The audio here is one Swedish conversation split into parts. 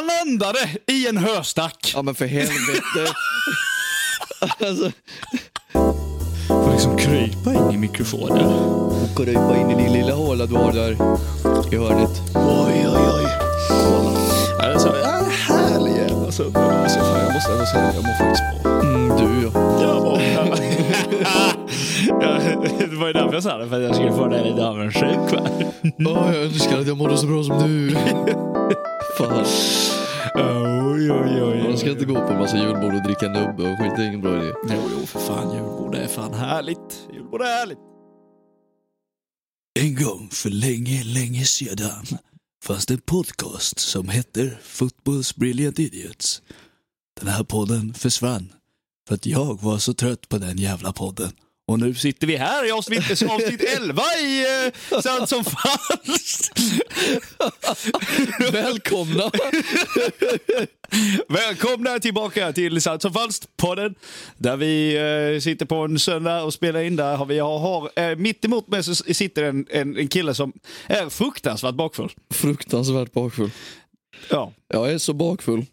Han landade i en höstack. Ja men för helvete. alltså, Får liksom krypa in i mikrofonen. krypa in i din lilla håla du har där i hörnet. Oj, oj, oj. Alltså, ja, härlig jävla. Alltså, fan, jag måste ändå säga jag mår faktiskt bra. Mm, du ja. Jag mår Det var ju därför jag sa det, för att jag skulle få dig lite avundsjuk. Åh, jag önskar att jag mådde så bra som du. Fan. Oj, oj, oj. Man ska inte gå på en massa julbord och dricka nubbe och skit. Det är ingen bra idé. Jo, jo, för fan. Julbord är fan härligt. Julbord är härligt. En gång för länge, länge sedan fanns det en podcast som heter Footballs Brilliant Idiots. Den här podden försvann för att jag var så trött på den jävla podden. Och nu sitter vi här i avsnitt, avsnitt 11 i uh, Sant som falskt. Välkomna! Välkomna tillbaka till Sant som falskt-podden. Där vi eh, sitter på en söndag och spelar in. Där har vi, jag har, eh, mitt emot mig så sitter en, en, en kille som är fruktansvärt bakfull. Fruktansvärt bakfull. Ja. Jag är så bakfull.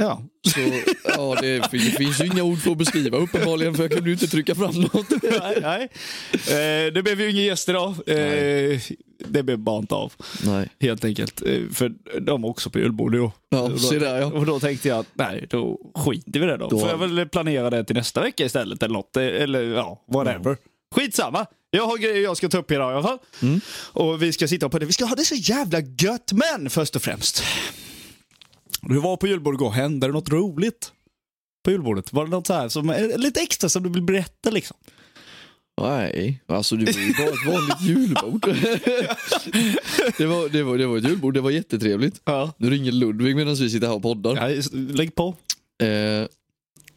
Ja. Så, ja, det, det finns ju inga ord för att beskriva uppenbarligen för jag kunde ju inte trycka fram något. nej, nej. Eh, det blev ju ingen gäst idag. Eh, det blev bara inte av. Nej. Helt enkelt. Eh, för de är också på julbord då. Ja, Och då, där ja. Och då tänkte jag att nej, då skiter vi det då. Då- Får jag väl planera det till nästa vecka istället eller något. Eh, Eller ja, whatever. Skitsamma. Jag har grejer jag ska ta upp idag i alla fall. Mm. Och vi ska sitta på det. Vi ska ha det så jävla gött. Men först och främst. Du var på julbord igår. Hände det något roligt? På julbordet? Var det något så här som, eh, lite extra som du vill berätta liksom? Nej, alltså det var ju bara ett vanligt julbord. det, var, det, var, det var ett julbord, det var jättetrevligt. Ja. Nu ringer Ludvig medan vi sitter här och poddar. ja lägg på. Eh,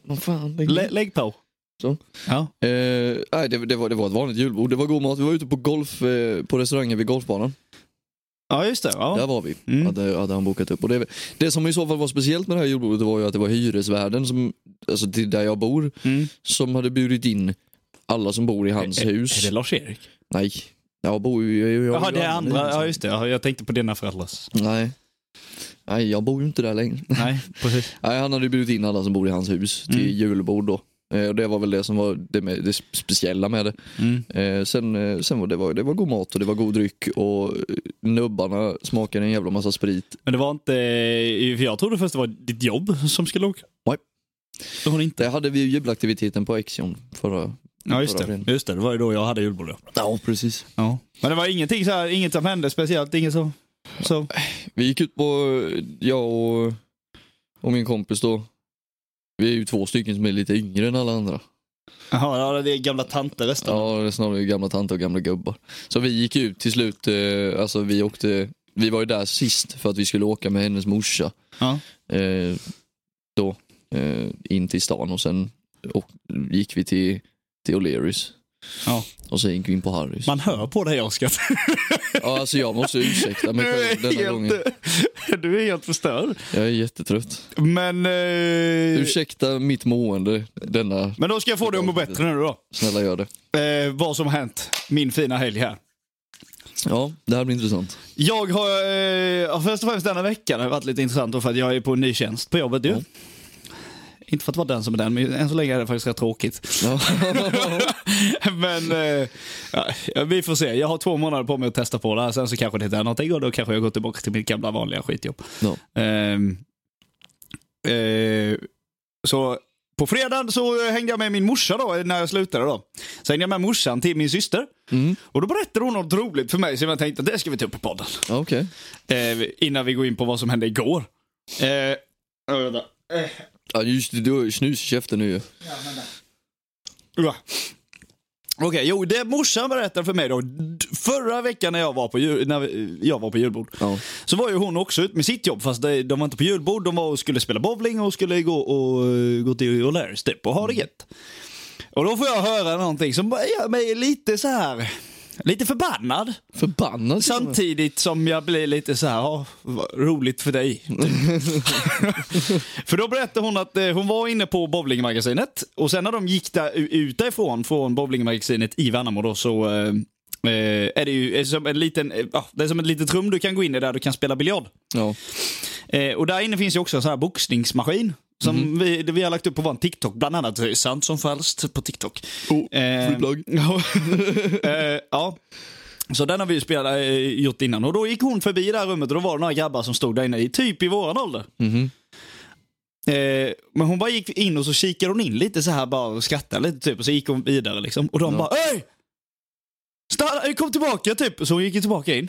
vad fan, lägg Lä, lägg på. Så. Ja. Eh, nej, det, det, var, det var ett vanligt julbord. Det var god mat. Vi var ute på golf, eh, på restaurangen vid golfbanan. Ja, just det. Ja. Där var vi. Mm. Hade, hade han bokat upp. Och det, det som i så fall var speciellt med det här julbordet var ju att det var hyresvärden, som, alltså till där jag bor, Mm. som hade bjudit in alla som bor i hans Är- hus. Är det Lars-Erik? Nej, jag bor ju... Jag, jag, Jaha, det är andra. Ja, just det. Ja, Jag tänkte på dina föräldrars. Nej. Nej, jag bor ju inte där längre. Nej, precis. Nej, han hade bjudit in alla som bor i hans hus till Mm. julbord då. Eh, och det var väl det som var det, med, det speciella med det. Mm. Eh, sen eh, sen var det, var, det var god mat och det var god dryck och nubbarna smakade en jävla massa sprit. Men det var inte... För jag trodde först det var ditt jobb som skulle åka. Nej. Det var det inte. Det hade vi ju julaktiviteten på Exion förra... Ja, just det. Just det. Det var ju då jag hade julbord. Ja. Ja, precis. Ja. Men det var ingenting så här, inget som hände speciellt. Inget så. så. Vi gick ut på, jag och, och min kompis då. Vi är ju två stycken som är lite yngre än alla andra. Jaha, ja, det är gamla tanter resten. Ja, det är snarare gamla tanter och gamla gubbar. Så vi gick ut till slut, eh, alltså vi åkte, vi var ju där sist för att vi skulle åka med hennes morsa. Ja. Eh, då, eh, in till stan och sen och, gick vi till, till O'Learys. Ja. Och sen gick vi in på Harrys. Man hör på dig Oskar. Ja, alltså jag måste ursäkta mig själv denna är gången. helt, du är helt förstörd. Jag är jättetrött. Men... Eh, Ursäkta mitt mående denna, men då ska jag få dig att må bättre nu då. snälla gör det. Eh, vad som har hänt min fina helg här. Ja, det här blir intressant. Jag har, eh, först och främst denna veckan har varit lite intressant för att jag är på en ny tjänst på jobbet ju. Ja. Inte för att vara den som är den, men än så länge är det faktiskt rätt tråkigt. Ja. men eh, vi får se. Jag har två månader på mig att testa på det här. Sen så kanske det är någonting och då kanske jag går tillbaka till mitt gamla vanliga skitjobb. Ja. Ehm, eh, så på fredagen så hängde jag med min morsa då, när jag slutade då. Så hängde jag med morsan till min syster. Mm. Och då berättade hon något roligt för mig som jag tänkte att det ska vi ta upp i podden. Okej. Eh, innan vi går in på vad som hände igår. Eh. Eh, Ja, just det, du har ju snus i käften nu ju. ja. Okej, jo, det morsan berättade för mig då. Förra veckan när jag var på, jul, när jag var på julbord. Ja. Så var ju hon också ut med sitt jobb, fast de, de var inte på julbord. De var och skulle spela bowling och skulle gå, och, eh, gå till O'Larrys typ och ha det gött. Och då får jag höra någonting som gör mig lite så här, lite förbannad. Förbannad. Samtidigt som jag blir lite så här, roligt för dig. för då berättade hon att eh, hon var inne på bowlingmagasinet och sen när de gick där, ut därifrån från bowlingmagasinet i Värnamo då så eh, eh, är det ju är som en liten, ja, det är som ett litet rum du kan gå in i där du kan spela biljard. Ja. Eh, och där inne finns ju också en sån här boxningsmaskin. Som vi, vi har lagt upp på vår TikTok, bland annat Sant som falskt på TikTok. Oh, Eh. Ja. eh, ja. Så den har vi spelat, eh, gjort innan. Och då gick hon förbi det här rummet och då var det några grabbar som stod där inne, typ i våran ålder. Mhm. Eh, men hon bara gick in och så kikade hon in lite så här bara och skrattade lite typ. Och så gick hon vidare liksom. Och de Ja. bara Öj! Stanna, eh, kom tillbaka typ. Så hon gick tillbaka in.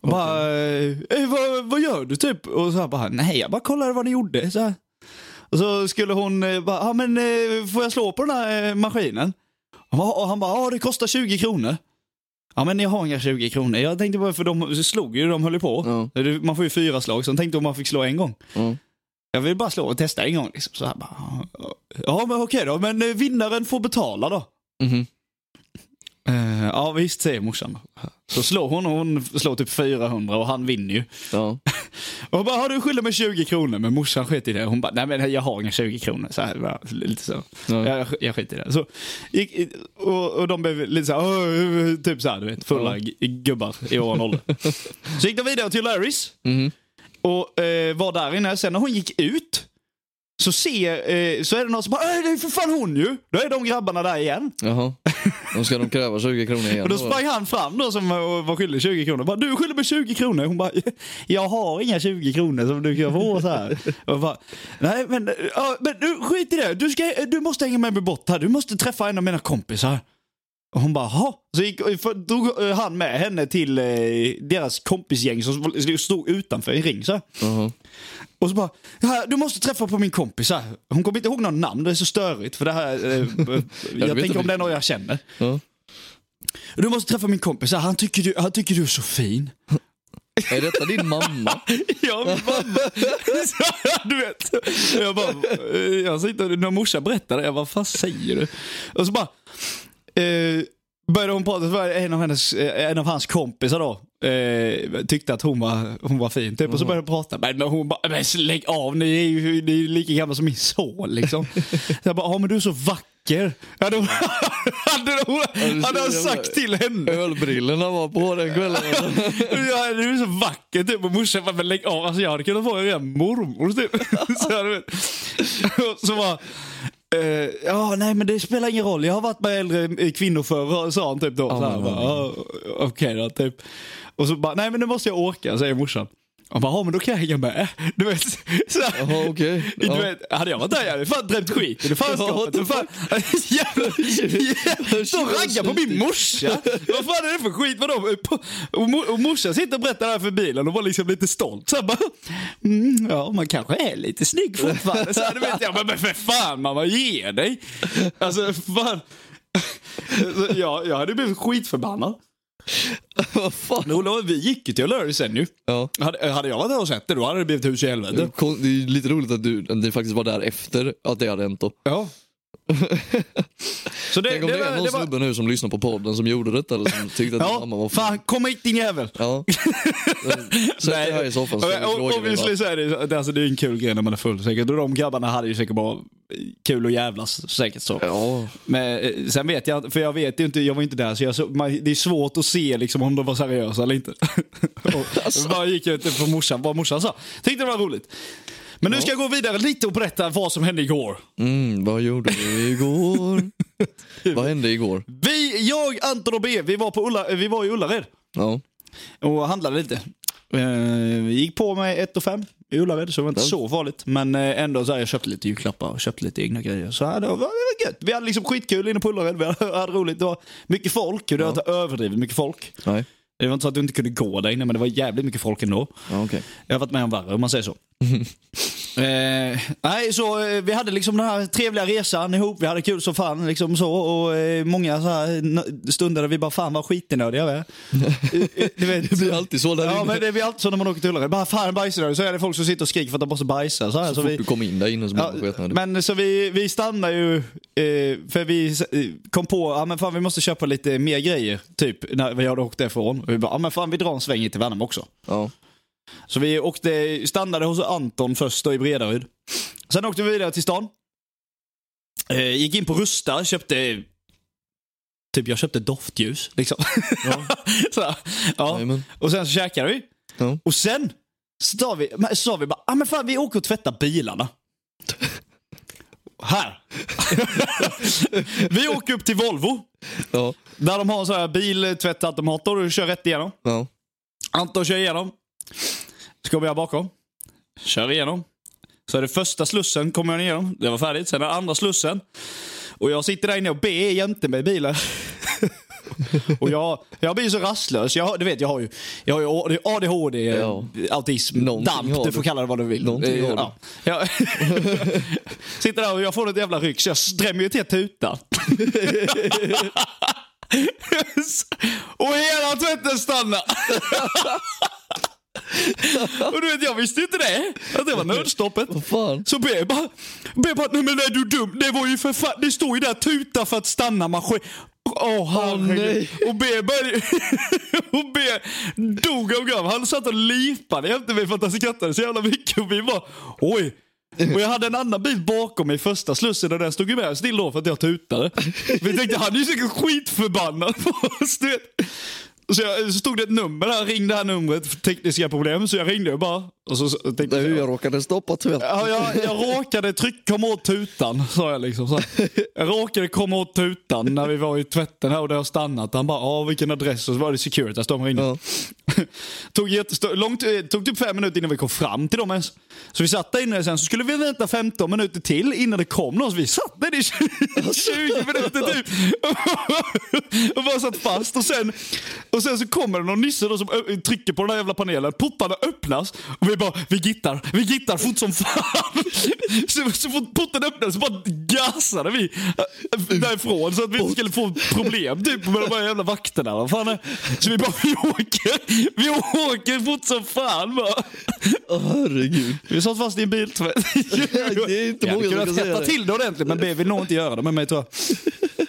Och bara, eh, "Eh, vad, vad gör du typ? Och så här bara, nej jag bara kollade vad ni gjorde. Så här. Och så skulle hon eh, bara, ja men eh, får jag slå på den här eh, maskinen? Och han- bara, ja det kostar 20 kronor. Ja men jag har inga 20 kronor. Jag tänkte bara, för de slog ju, de höll ju på. Ja. Man får ju fyra slag, så de tänkte om man fick slå en gång. Ja. Jag vill bara slå och testa en gång. Liksom. Så här bara, ja, men okej då, men eh, vinnaren får betala då. Mhm. Eh, ja visst, säger morsan. Så slår hon och hon slår typ 400 och han vinner ju. Ja. Och bara, har du skyller mig 20 kronor? Men morsan sket i det. Hon bara, nej men jag har inga 20 kronor. Så här, bara, lite så. Ja. Jag, jag skiter i det. Så, gick, och, och de blev lite så här, typ så här, du vet, fulla gubbar i vår ålder. Så gick de vidare till Larrys. Mhm. och eh, var där inne. Sen när hon gick ut så, ser, eh, så är det någon som bara "Äh, det är för fan hon ju. Då är de grabbarna där igen. Jaha. Då ska de kräva 20 kronor igen. Och då sprang han fram då som var var skyldig 20 kronor. Bara, du skyller mig 20 kronor. Hon bara, jag har inga 20 kronor som du kan få så här. Och bara, nej men, ja, men skit i det. Du, ska, du måste hänga med mig bort här. Du måste träffa en av mina kompisar. Och hon bara, jaha. Så gick, för, drog eh, han med henne till eh, deras kompisgäng som stod utanför i ring så här. Jaha. Och så bara, "Ja, du måste träffa på min kompis här. Hon kommer inte ihåg någon namn, det är så störigt. För det här, eh, jag vet tänker om det är någon jag känner. Ja. Du måste träffa min kompis här, han tycker du, han tycker du är så fin. Är detta din mamma? Ja, mamma. Så, du vet. Jag bara, eh, jag sitter, när morsan berättade jag bara, vad fan säger du? Och så bara, eh, började hon prata, så var en av, hennes, eh, en av hans kompisar då, eh, tyckte att hon var, hon var fin typ. Och så började de prata, men hon bara, men lägg av, ni är ju ni är ju lika gamla som min son liksom. Så jag bara, ja men du är så vacker. Hon, hade hon, hade han sagt till henne. Ölbrillorna var på den kvällen. Ja, du är så vacker typ. Och morsan bara, men lägg av. Alltså, jag hade kunnat få en ren mormor typ. Så, så var eh, ja, nej men det spelar ingen roll. Jag har varit med äldre kvinnor förr, sa han typ då. "Ja, Okej då, typ. Och så bara, nej men nu måste jag åka, säger morsan. Han bara, ja men då kan jag hänga med. Du vet, så här. Jaha, okej. Du Ja. vet, hade jag varit där jag hade fan drömt skit i det fanskapet. Ja, fan, jävla, de raggar på min morsa. Vad fan är det för skit? Vadå? Och, mor- och morsan sitter och berättar det här för bilen och var liksom lite stolt. Så bara, mm, ja man kanske är lite snygg fortfarande. Så här, du vet jag, men, men för fan mamma, ge dig. Alltså fan. Jag, jag hade blivit skitförbannad. Fan? Ola, vi gick ju till O'Leary sen ju. Ja. Hade, hade jag varit där och sett det då hade det blivit hus i helvete. Det är lite roligt att du, att ni faktiskt var där efter att det hade hänt då. Ja. Så det, Tänk om det, det, är någon var, snubbe nu som lyssnar på podden som gjorde detta eller som tyckte att din mamma Ja, var fan kom hit din jävel. Ja. Sätt dig här i soffan så Och- och- Obviously så är det, det, alltså, det är en kul grej när man är full säkert. Och de grabbarna hade ju säkert bara kul och jävlas säkert så. Ja, Men eh, sen vet jag för jag vet ju inte, jag var inte där så, jag så man, det är svårt att se liksom om de var seriösa eller inte. och, Alltså. Bara gick jag ut på morsan, vad morsan sa. Tyckte det var roligt. Men nu ska jag gå vidare lite och berätta vad som hände igår. mm, vad gjorde du igår? vad hände igår? Vi, jag, Anton och B, vi var, på Ulla, vi var i Ullared. Ja. och handlade lite. Eh, Vi gick på med 1 och 5 i Ullared, så det var inte så farligt. Men eh, ändå så här, jag köpte lite julklappar och köpte lite egna grejer. Så här, det, var, gött. Vi hade liksom skitkul inne på Ullared, vi hade, hade roligt. Det var mycket folk, det var inte överdrivet mycket folk. Nej. Det var inte så att du inte kunde gå där inne, men det var jävligt mycket folk ändå. Ja, okej. Jag har varit med om värre om man säger så. eh, nej, så eh, vi hade liksom den här trevliga resan ihop. Vi hade kul som fan liksom så. Och eh, många så här stunder där vi bara fan vad skitnödiga vi är. Eh, eh, du vet, Det blir alltid så där Ja inne. men det blir alltid så när man åker till Ullared. Bara fan bajsnödig. Så är det folk som sitter och skriker för att de måste bajsa. Så, här, Så så fort vi, du kom in där inne så Ja, men så vi, vi stannar ju, eh, för vi kom på ja, vi måste köpa lite mer grejer, typ, när vi hade åkt därifrån. Och vi bara, ja, men fan vi drar en sväng hit till Värnamo också. Ja. Så vi åkte, stannade hos Anton först då i Bredaryd. Sen åkte vi vidare till stan. Eh, gick in på Rusta, köpte Typ jag köpte doftljus. Liksom. Ja. så, här, ja. Och sen så käkade vi. Ja. Och sen Så sa vi, så vi bara, ah, men fan vi åker och tvättar bilarna. Här. vi åker upp till Volvo. Ja. Där de har en sån här biltvättautomator och kör rätt igenom. Ja. Anton kör igenom. Så kommer jag bakom. Kör igenom. Så är det första slussen kommer jag igenom. Det var färdigt. Sen är det andra slussen. Och jag sitter där inne och ber jämte mig i bilen. och jag, jag blir så rastlös. Jag, du vet, jag har ju, jag har ju ADHD, Ja. autism, Någonting damp. Du får kalla det vad du vill. Någonting har ja. Jag sitter där och jag får ett jävla ryck så jag drämmer ju till tutan. och hela tvätten stannar. Och du vet, jag visste inte det. Att det var nödstoppet. Så ber jag bara, ber jag bara, nej men är du dum? Det var ju för fan, det står ju där tuta för att stanna maskin. Åh herregud. nej. och B började, och B dog av gav. Han satt och lipade jämte mig för att han skrattade så jävla mycket och vi bara, oj. Och jag hade en annan bil bakom mig i första slussen och den stod ju med still då för att jag tutade. Vi tänkte han är ju säkert skitförbannad på oss. du vet. Så, jag, så stod det ett nummer där, ring det här numret för tekniska problem. Så jag ringde och bara. Och så, så tänkte hur jag råkade stoppa tvätten. Ja, jag, jag råkade tryck, komma åt tutan, sa jag liksom. Så. Jag råkade komma åt tutan när vi var i tvätten här och det har stannat. Han bara, ja vilken adress? Och så var det Securitas, de ringde. Ja. tog, jättestå- långt, eh, tog typ fem minuter innan vi kom fram till dem ens. Så vi satt där inne sen så skulle vi vänta 15 minuter till innan det kom någon. Så vi satt där i 20, 20 minuter typ. och bara satt fast. Och sen, och sen så kommer det någon nisse som trycker på den här jävla panelen. Portarna öppnas och vi bara, vi gittar, vi gittar fort som fan. så, så fort porten öppnades så bara gasade vi äh, därifrån så att vi inte skulle få problem typ med de här jävla vakterna. Fan Så vi bara, vi åker, vi åker fort som fan bara. Åh, herregud. Vi satt fast i en biltvätt. det är inte många som kan säga det. till det ordentligt men B vill nog inte göra det med mig tror jag.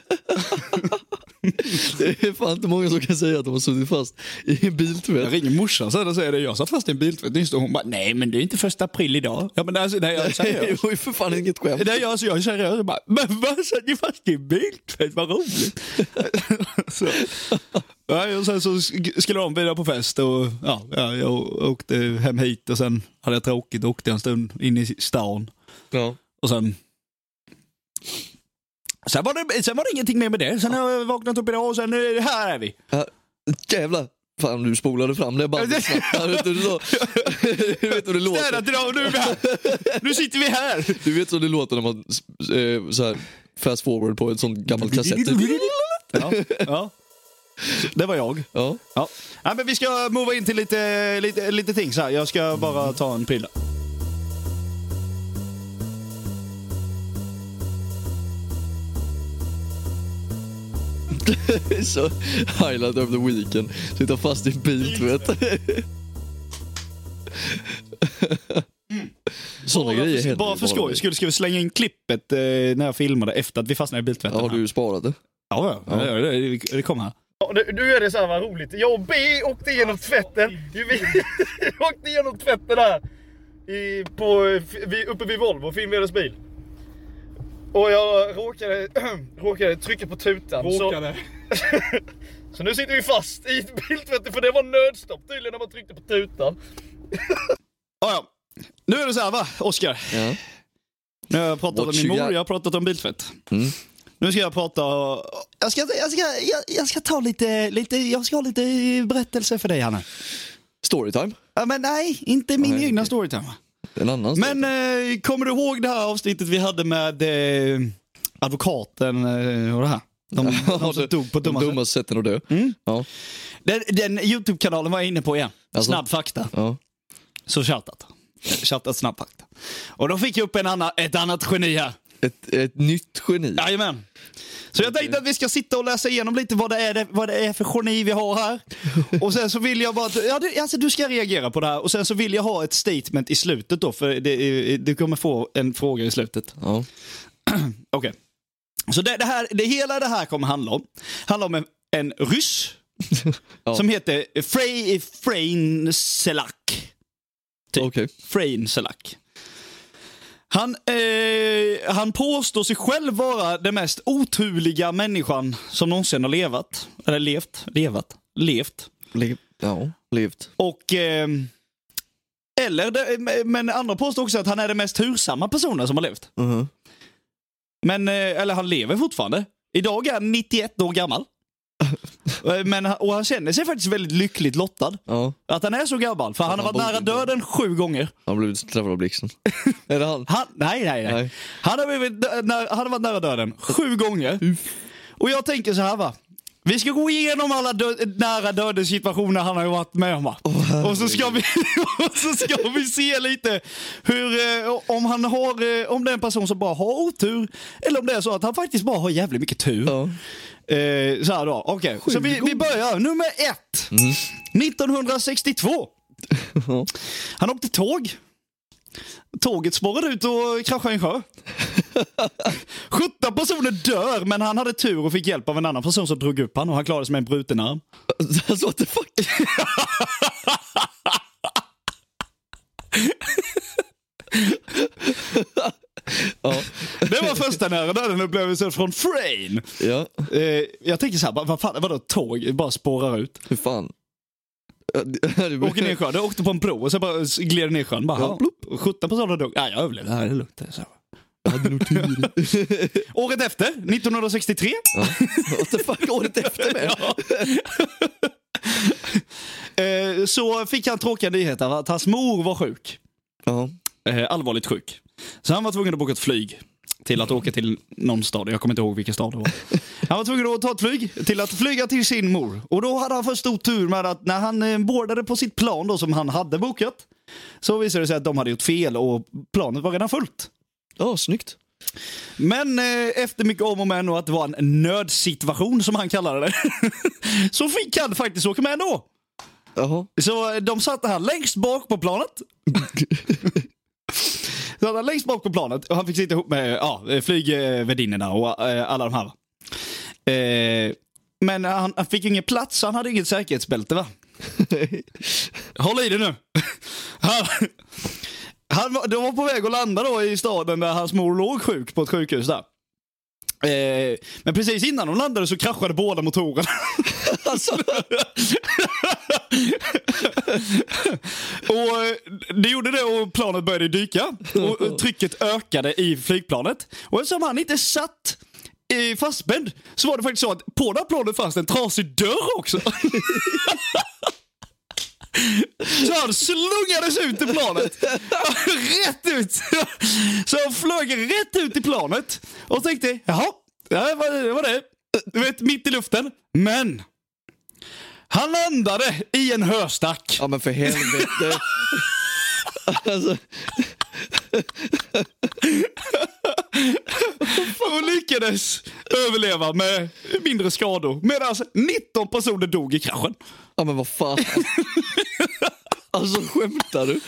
Det är fan inte många som kan säga att de har suttit fast i en biltvätt. Jag ringer morsan sen och säger det. Jag satt fast i en biltvätt nyss och hon bara, nej men det är inte första april idag. Ja men alltså, nej, jag är Det seriös. var ju för fan inget skämt. Nej, jag, alltså, jag är seriös. Jag bara, men vad satt ni fast i en biltvätt? Vad roligt. så. Ja, och sen så sk- skulle de vidare på fest och ja, ja, jag åkte hem hit och sen hade jag tråkigt och åkte en stund in i stan. Ja. Och sen... Sen var, det, sen var det ingenting mer med det. Sen har jag vaknat upp idag och sen eh, här är vi. Ja, Jävlar. Fan du spolade fram det bandet snabbt. Vet du, du, så, du vet hur det låter. Städat idag och nu är vi här. Nu sitter vi här. Du vet så det låter när man eh, så här, fast forward på en sån gammal kassett. Ja, ja. Det var jag. Ja. Ja. Men vi ska mova in till lite, lite, lite ting så här. Jag ska bara ta en prilla. så highlight of the weekend. Sitta fast i en biltvätt. Sådana grejer händer Bara för skojs skull ska vi slänga in klippet eh, när jag filmade efter att vi fastnade i biltvätten. Ja, har du sparat det? Ja, ja. ja. Det, det, det kommer här. Ja, nu, nu är det så här vad roligt. Jag och B åkte igenom tvätten. Vi åkte igenom tvätten här. I, på, vi, uppe vid Volvo, filmade bil. Och jag råkade, råkade trycka på tutan. Så, så nu sitter vi fast i biltvätten för det var nödstopp tydligen när man tryckte på tutan. Ja, ja. Nu är det så här va, Oskar? Ja. Nu har jag pratat om What min you mor, got? jag har pratat om biltvätt. Mm. Nu ska jag prata... Jag ska, jag ska, jag, jag ska ta lite, lite... Jag ska ha lite berättelse för dig, Hanna. Storytime. Ja, men nej, inte min Nej, egna storytime. En annan Men eh, kommer du ihåg det här avsnittet vi hade med eh, advokaten eh, och det här? De, de som dog på dumma dumma sätten att dö. Mm. Ja. Den, den YouTube-kanalen var jag inne på igen. Alltså? Snabb fakta. Ja. Så shoutout. Shoutout snabb fakta. Och då fick jag upp en annan, ett annat geni här. Ett, ett nytt geni. Jajamän. Så jag tänkte att vi ska sitta och läsa igenom lite vad det är, det, vad det är för geni vi har här. Och sen så vill jag bara, ja, du, alltså, du ska reagera på det här och sen så vill jag ha ett statement i slutet då för det, du kommer få en fråga i slutet. Ja. Okej. Så det, det, här, det hela det här kommer handla om, handlar om en, en ryss Ja. som heter Frey, Frein Selak. Typ. Okej. Frein Selak. Han, eh, han påstår sig själv vara den mest oturliga människan som någonsin har levat. Eller levt. Levat. Levt. Le- Ja, levt. Och eh, Eller, det, men andra påstår också att han är den mest tursamma personen som har levt. Mhm. Men, eh, eller han lever fortfarande. Idag är han 91 år gammal. Eh, Men, och han känner sig faktiskt väldigt lyckligt lottad. Ja, Att han är så gammal, för han har han varit nära döden sju gånger. han blev träffad av blixten. är det han? Han, nej, nej, nej. Nej. Han, har blivit, han har varit nära döden sju gånger. Och jag tänker så här va. Vi ska gå igenom alla dö nära döden situationer han har varit med om. Va? och, så ska vi, och så ska vi se lite hur, eh, om han har, eh, om det är en person som bara har otur eller om det är så att han faktiskt bara har jävligt mycket tur. Ja. Eh, så här då, okej. Så vi, vi börjar. Nummer ett. 1962. Han åkte tåg. Tåget spårade ut och kraschade i en sjö. 17 personer dör, men han hade tur och fick hjälp av en annan person som drog upp han och han klarade sig med en bruten arm. Alltså what the fuck? ja. Det var första nära döden-upplevelsen från Frame. ja, Eh, jag tänker så här, vad, fan, vadå tåg bara spårar ut? hur fan. Åker ner i sjön, det åkte på en bro och så bara gled ner i sjön. Bara, Ja. ja. 17 personer dog. Ja, jag överlevde. Det är lugnt. Så. Jag. Året efter, 1963. Ja. What the fuck, året efter med? Eh, så fick han tråkiga nyheter att hans mor var sjuk. Ja. Eh, allvarligt sjuk. Så han var tvungen att boka ett flyg till att åka till någon stad. Jag kommer inte ihåg vilken stad det var. Han var tvungen att ta ett flyg till att flyga till sin mor. Och då hade han för stor tur med att när han eh, boardade på sitt plan då, som han hade bokat så visade det sig att de hade gjort fel och planet var redan fullt. Ja, snyggt. Men eh, efter mycket om och men och att det var en nödsituation som han kallade det så fick han faktiskt åka med ändå. Jaha. Så eh, de satte han längst bak på planet. så han längst bak på planet och han fick sitta ihop med ja, flygvärdinnorna och eh, alla de här. Eh, men han, han fick ingen plats, så han hade inget säkerhetsbälte va? Håll i det nu. Han, han, var- de var på väg att landa då i staden där hans mor låg sjuk på ett sjukhus där. Eh, men precis innan de landade så kraschade båda motorerna. Alltså, och eh, det gjorde det och planet började dyka. Och eh, trycket ökade i flygplanet. Och eftersom han inte satt fastspänd så var det faktiskt så att på det här planet fanns det en trasig dörr också. Så han slungades ut i planet. rätt ut. Så han flög rätt ut i planet och tänkte, jaha, det. Var det. Du vet, mitt i luften. Men han landade i en höstack. ja men för helvete. Alltså, och lyckades överleva med mindre skador. Medan 19 personer dog i kraschen. ja men vad fan. Alltså skämtar du?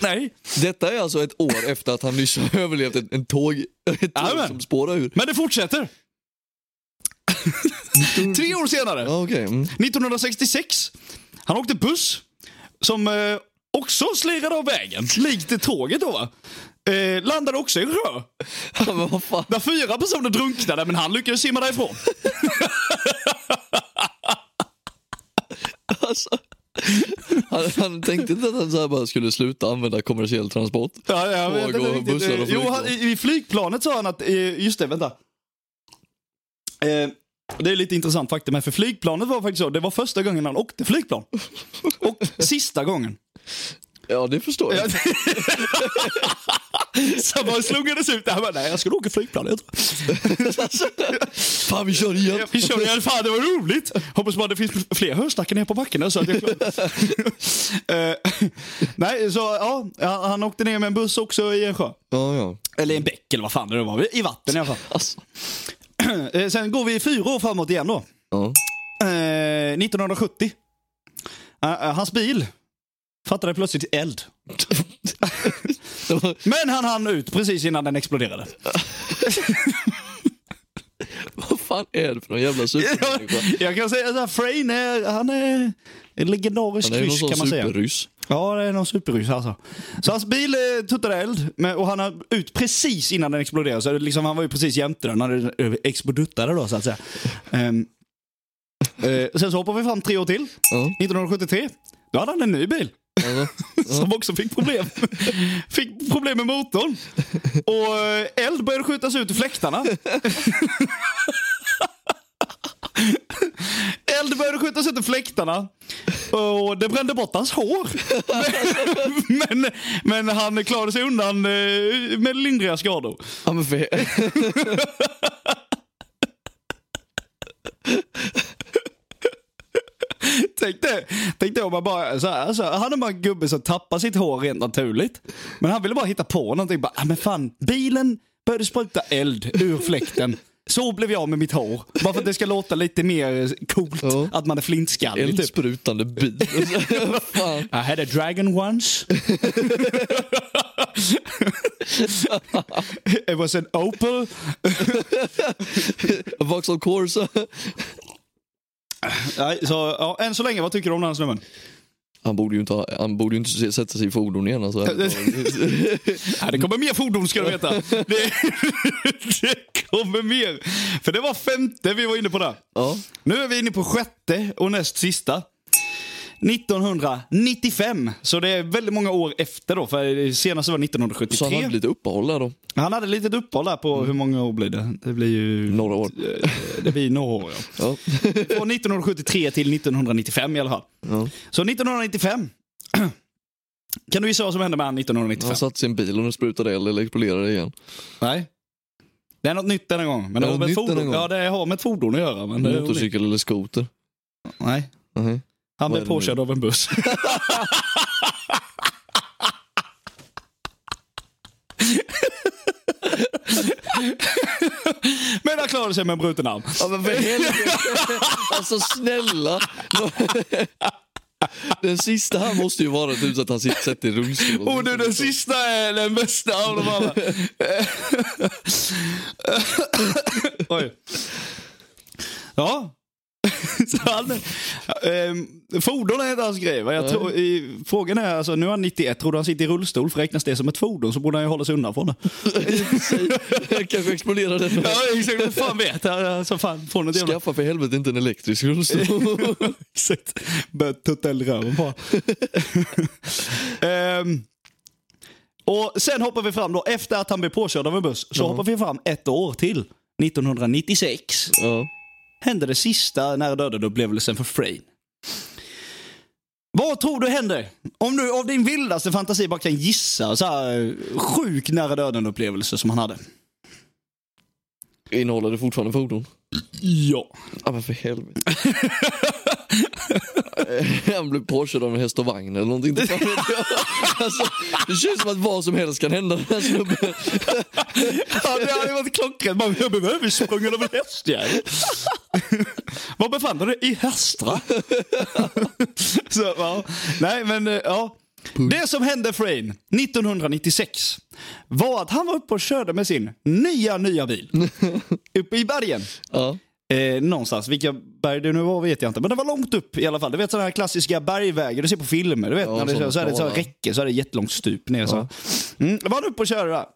Nej, Detta är alltså ett år efter att han nyss har överlevt en, en tåg, ett tåg som spårar ur. men det fortsätter. Tre år senare, Ja, okej. Mm. 1966. Han åkte buss som eh, också slirade av vägen, likt tåget då. Eh, landade också i en sjö. Ja, men vad fan. Där fyra personer drunknade, men han lyckades simma därifrån. Alltså. Han, han tänkte inte att han så här bara skulle sluta använda kommersiell transport. Ja, jag vet Tåg inte och riktigt. bussar och jo, flygplan. han, i, I flygplanet sa han att, eh, just det, vänta. Eh, det är lite intressant faktum, men för flygplanet var faktiskt så, det var första gången han åkte flygplan. Och sista gången. Ja, det förstår jag. Så bara slungades ut där, bara, nej jag skulle åka flygplan. Jag tror. Fan, vi kör igen. Vi kör igen, fan det var roligt. Hoppas bara det finns fler höstackar ner på backen så att jag Eh, Nej, så ja, han- han åkte ner med en buss också i en sjö. Ja, ja. Eller en bäck eller vad fan det var, i vatten i alla fall. Alltså. Eh, Sen går vi fyra år framåt igen då. Ja. Eh, 1970. Eh, eh, hans bil fattade plötsligt eld. Men han hann ut precis innan den exploderade. Vad fan är det för någon jävla supermänniska? Jag kan säga här, Frain är, han är en legendarisk Han är ju någon ryss sån kan man säga. superryss. Ja, det är någon superryss alltså. Så hans bil eh, tuttade eld men, och han har ut precis innan den exploderade. Så liksom, han var ju precis jämte den när den exploduttade då så att säga. Ehm, eh, sen så hoppar vi fram tre år till. Ja. 1973. Då hade han en ny bil. Alltså, som också fick problem. fick problem med motorn. Och eh, eld började skjutas ut i fläktarna. eld började skjutas ut i fläktarna. Och det brände bort hans hår. men, men han klarade sig undan eh, med lindriga skador. ja, men för, Tänk dig, tänk dig om man bara, så här, så här, han är bara en gubbe som tappar sitt hår rent naturligt. Men han ville bara hitta på någonting. Bara, ah, men fan, bilen började spruta eld ur fläkten. Så blev jag med mitt hår. Bara för att det ska låta lite mer coolt Ja. att man är flintskallig. Typ. eldsprutande bil. Fan. I had a dragon once. It was an Opel. Vauxhall Corsa. Nej, så, ja, än så länge, vad tycker du om den här snubben? Han borde ju inte, ha, han borde inte sätta sig i fordon igen. Alltså. Ja, det kommer mer fordon ska du veta. Det, det kommer mer. För det var femte vi var inne på där. Ja. Nu är vi inne på sjätte och näst sista. 1995, så det är väldigt många år efter då, för senast var 1973. Så han hade lite uppehåll där då. Han hade ett litet uppehåll där på hur många år blir det? Det blir ju... Några år. Eh, Det blir några år, ja. Ja. Från 1973 till 1995 i alla fall. Ja. Så 1995. Kan du gissa vad som hände med han 1995? Han satt i sin bil och den sprutade eld eller exploderade igen. Nej. Det är något nytt denna gång. Men det, Det har med fordon. Ja, det har med ett fordon att göra. Men Motorcykel eller skoter. Nej. Nej. Han blev påkörd av en buss. Men han klarade sig med en bruten arm. Ja men för helvete. Alltså snälla. Den sista här måste ju vara typ så att han sitter sätter i rullstol. Och nu den sista är den bästa av dem alla. Oj. Ja. Så han, ehm, fordon är inte hans grej. Jag tror, i, frågan är, alltså, nu är han 91, tror du han sitter i rullstol? För räknas det som ett fordon så borde han ju hålla sig undan från det. Kanske exploderar den. Ja, exakt. Vem fan vet? Alltså, fan, får något jävla... Skaffa för helvete inte en elektrisk rullstol. Exakt. Börjar tutta eld i röven på Ehm, Och sen hoppar vi fram då, efter att han blev påkörd av en buss, så hoppar vi fram ett år till. 1996 ja. Hände det sista nära döden-upplevelsen för Frayne. Vad tror du händer? Om du av din vildaste fantasi bara kan gissa så här sjuk nära döden-upplevelse som han hade. Innehåller det fortfarande fordon? Ja. Ja men för helvete. Han blev påkörd av en häst och vagn eller någonting. Det, alltså, det känns som att vad som helst kan hända den här snubben. Ja, det hade varit klockrent. Man, blev översprungen av en hästjävel. Var befann du dig? I Hästra. Så, ja. Nej, men eh, ja. Det som hände Frayne 1996 var att han var uppe och körde med sin nya, nya bil. Uppe i bergen. Ja. Eh, någonstans. Vilka berg det nu var vet jag inte. Men det var långt upp i alla fall. Du vet sådana här klassiska bergvägar du ser på filmer. Du vet Ja, när det, sådana så är det så här räcke, så är det jättelångt stup ner. Så. Mm, då var uppe och körde.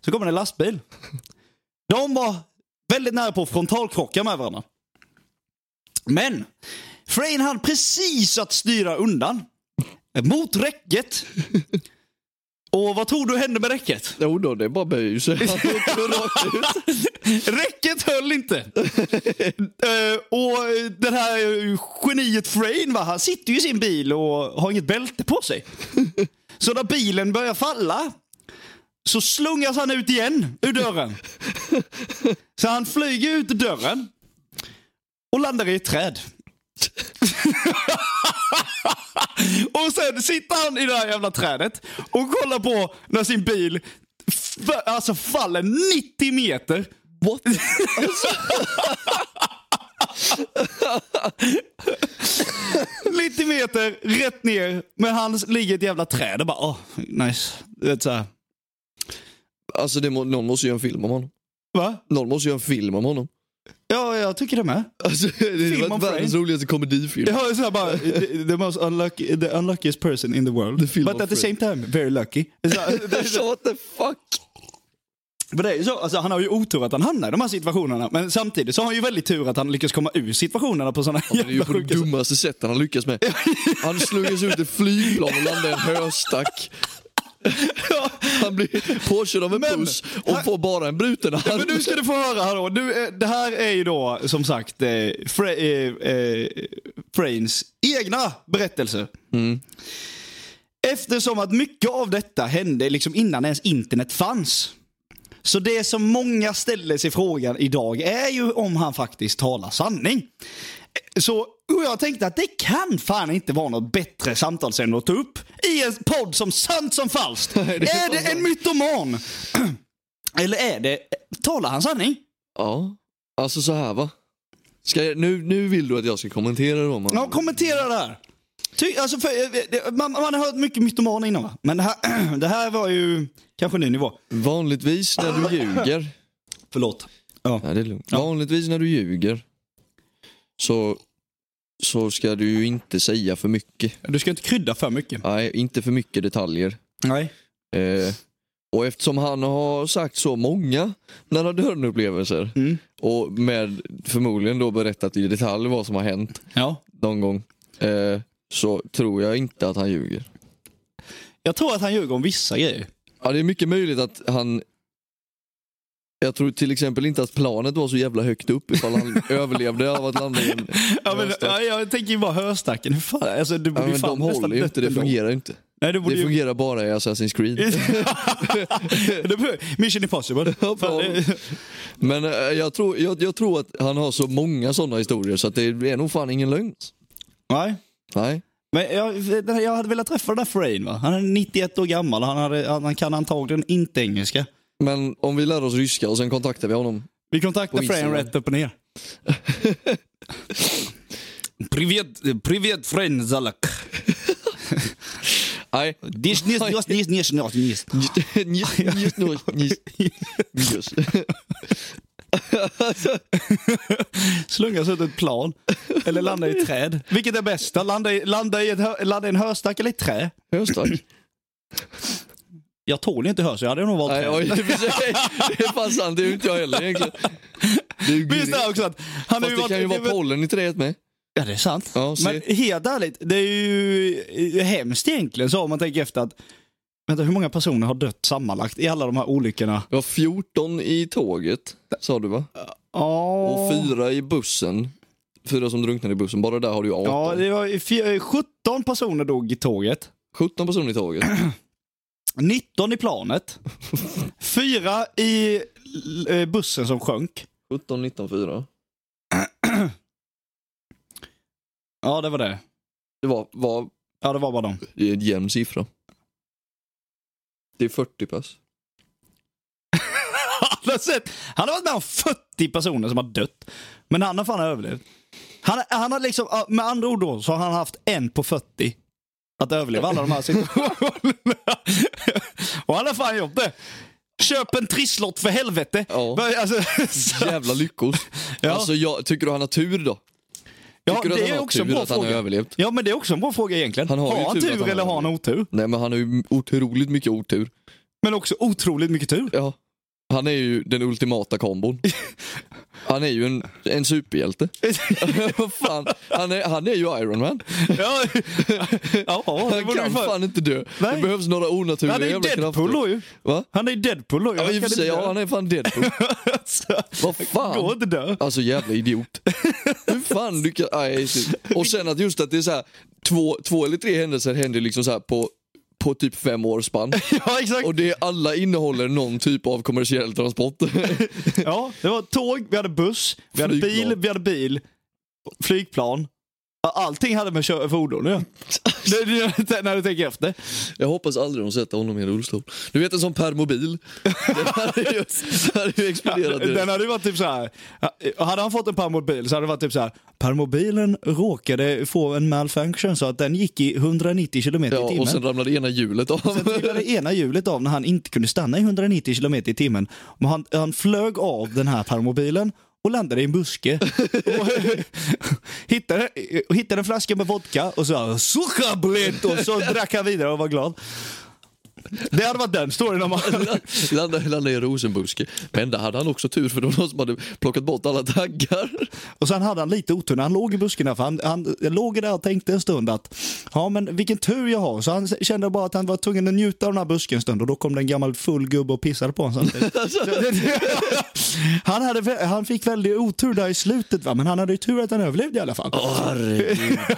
Så kommer en lastbil. De var väldigt nära på att frontalkrocka med varandra. Men Frayne hann precis att styra undan. Mot räcket. Och vad tror du hände med räcket? Jo då, det bara böj sig. Räcket höll inte. Eh, och den här geniet Frayne, va, han sitter ju i sin bil och har inget bälte på sig. Så när bilen börjar falla så slungas han ut igen ur dörren. Så han flyger ut ur dörren och landar i ett träd. och sen sitter han i det här jävla trädet och kollar på när sin bil alltså faller 90 meter. What? 90 meter rätt ner, men han ligger i ett jävla träd och bara, åh, nice. Du vet så här. Alltså det må, någon måste göra en film om honom. Va? Någon måste göra en film om honom. Ja, jag tycker det med. Alltså, det var världens roligaste komedifilm. Har så bara, the, the most unlucky, the unluckiest person in the world. film But at the same time, very lucky. Så, what the fuck? För det är så, alltså, han har ju otur att han hamnar i de här situationerna. Men samtidigt så har han ju väldigt tur att han lyckas komma ur situationerna på sådana Det är ju jävla på det dummaste sättet han lyckas med. Han slungas ut ett flygplan och landar i en höstack. Han blir påkörd av en Men- buss och får bara en bruten Ja, arm. men nu ska du få höra då. Nu, eh, det här är ju då som sagt eh, Fra, eh, eh, Frains egna berättelser. Mm. Eftersom att mycket av detta hände liksom innan ens internet fanns. Så det som många ställer sig frågan idag är ju om han faktiskt talar sanning. Så jag tänkte att det kan fan inte vara något bättre samtalsämne att ta upp i en podd som Sant som falskt. det är är det en mytoman? Eller är det, talar han sanning? Ja, alltså så här va. Jag, nu, nu vill du att jag ska kommentera då? Man. Ja, kommentera det här. Ty, alltså för, eh, det- man, man har hört mycket mytoman innan va? Men det här, det här var ju kanske en ny nivå. Vanligtvis när du ljuger. Förlåt. Ja. Nej, det är lugnt. Ja. Vanligtvis när du ljuger så, så ska du ju inte säga för mycket. Du ska inte krydda för mycket. Nej, inte för mycket detaljer. Nej. Eh, och eftersom han har sagt så många nära döden-upplevelser Mm. och med förmodligen då berättat i detalj vad som har hänt Ja. någon gång eh, så tror jag inte att han ljuger. Jag tror att han ljuger om vissa grejer. Ja, det är mycket möjligt att han jag tror till exempel inte att planet var så jävla högt upp ifall han överlevde av att landa i en Ja, men, ja, jag tänker ju bara höstacken. Hur fan, alltså, borde Ja, ju men fan de håller ju inte, det fungerar ju inte. Nej, Det ju... fungerar bara i Assassin's Creed. Det Mission impossible. Det- Men eh, jag tror, jag, jag tror att han har så många sådana historier så att det är nog fan ingen lögn. Nej. Nej. Men jag, jag hade velat träffa den där Frain. Va? Han är 91 år gammal och han, hade, han kan antagligen inte engelska. Men om vi lär oss ryska och sen kontaktar vi honom. Vi kontaktar Instagram. rätt upp och ner. Privet, privet Frain Zalak. Nej. Dis, nis, nis, nis, nis, nis, nis. Just, just, just. Slungas ut ett plan. Eller landa i ett träd. Vilket är bäst? Landa i, landa i, ett, landa i en höstack eller ett trä? Höstack. Jag tål inte hö, så jag hade nog valt Nej, oj, det, är fan sant, det är inte jag heller egentligen. Det är ju det också att han Fast det kan ju vara pollen i trädet med. Ja, det är sant. Ja, se. Men helt ärligt, det är ju hemskt egentligen så om man tänker efter att Vänta, hur många personer har dött sammanlagt i alla de här olyckorna? Det var 14 i tåget, sa du va? Ja, Och fyra i bussen. Fyra som drunknade i bussen, bara där har du ju 18. Ja, det var ju fj- 17 personer dog i tåget. 17 personer i tåget. 19 i planet. Fyra i eh, bussen som sjönk. 17, 19, 4. Ja, det var det. Det var, var Ja, det var bara dem. det är en jämn siffra. Det är 40 pass. Han har, sett, han har varit med om 40 personer som har dött. Men han har fan överlevt. Han, han har liksom, med andra ord då, så har han haft en på 40 att överleva alla de här situationerna. Och han har fan gjort det. Köp en trisslott för helvete. Ja. Alltså, så, Jävla lyckos. Ja. Alltså, jag, tycker du han har tur då? ja, Tycker du att det han är har också en tur bra att han har överlevt? Ja, men det är också en bra fråga egentligen. Han har ju han tur tur han har eller har han otur? Nej men han har ju otroligt mycket otur. Men också otroligt mycket tur. Ja. Han är ju den ultimata kombon. Han är ju en, en superhjälte. Vad fan, han är, han är ju Iron Man. ja, ja, Han kan fan- fan inte dö. Nej. Det behövs några onaturliga Han är ju jävla Deadpool krafter. ju. Va? Han är ju Deadpool då ju. Ja, i och för sig, ja, han är fan Deadpool. Alltså, Vad fan? Går inte dö. Alltså jävla idiot. Hur fan lyckas... Och sen att just att det är så här, två, två eller tre händelser händer liksom så på, på typ fem års spann. Ja, exakt. Och det alla innehåller någon typ av kommersiell transport. Ja, det var tåg, vi hade buss, vi hade bil, vi hade bil, flygplan. Ja, Allting hade med kö- fordon det- När du tänker efter. Jag hoppas aldrig de sätter honom i en rullstol. Du vet en sån permobil? Den hade ju, hade ju exploderat Den hade varit typ så här. Hade han fått en permobil så hade det varit typ så här. Permobilen råkade få en malfunction så att den gick i 190 km i Ja, timmen. och sen ramlade ena hjulet av. Sen trillade ena hjulet av när han inte kunde stanna i 190 km i timmen. Men han, han flög av den här permobilen och landade i en buske. och hittade, hittade en flaska med vodka och så "Suchablet", och så drack han vidare och var glad. Det hade varit den storyn om man... Landade, landade i en rosenbuske. Men där hade han också tur för det var någon som hade plockat bort alla taggar. Och sen hade han lite otur när han låg i busken för han, han låg där och tänkte en stund att ja men vilken tur jag har. Så han kände bara att han var tvungen att njuta av den här busken en stund och då kom det en gammal full gubbe och pissade på honom han, hade, han fick väldigt otur där i slutet va, men han hade ju tur att han överlevde i alla fall. Åh herregud.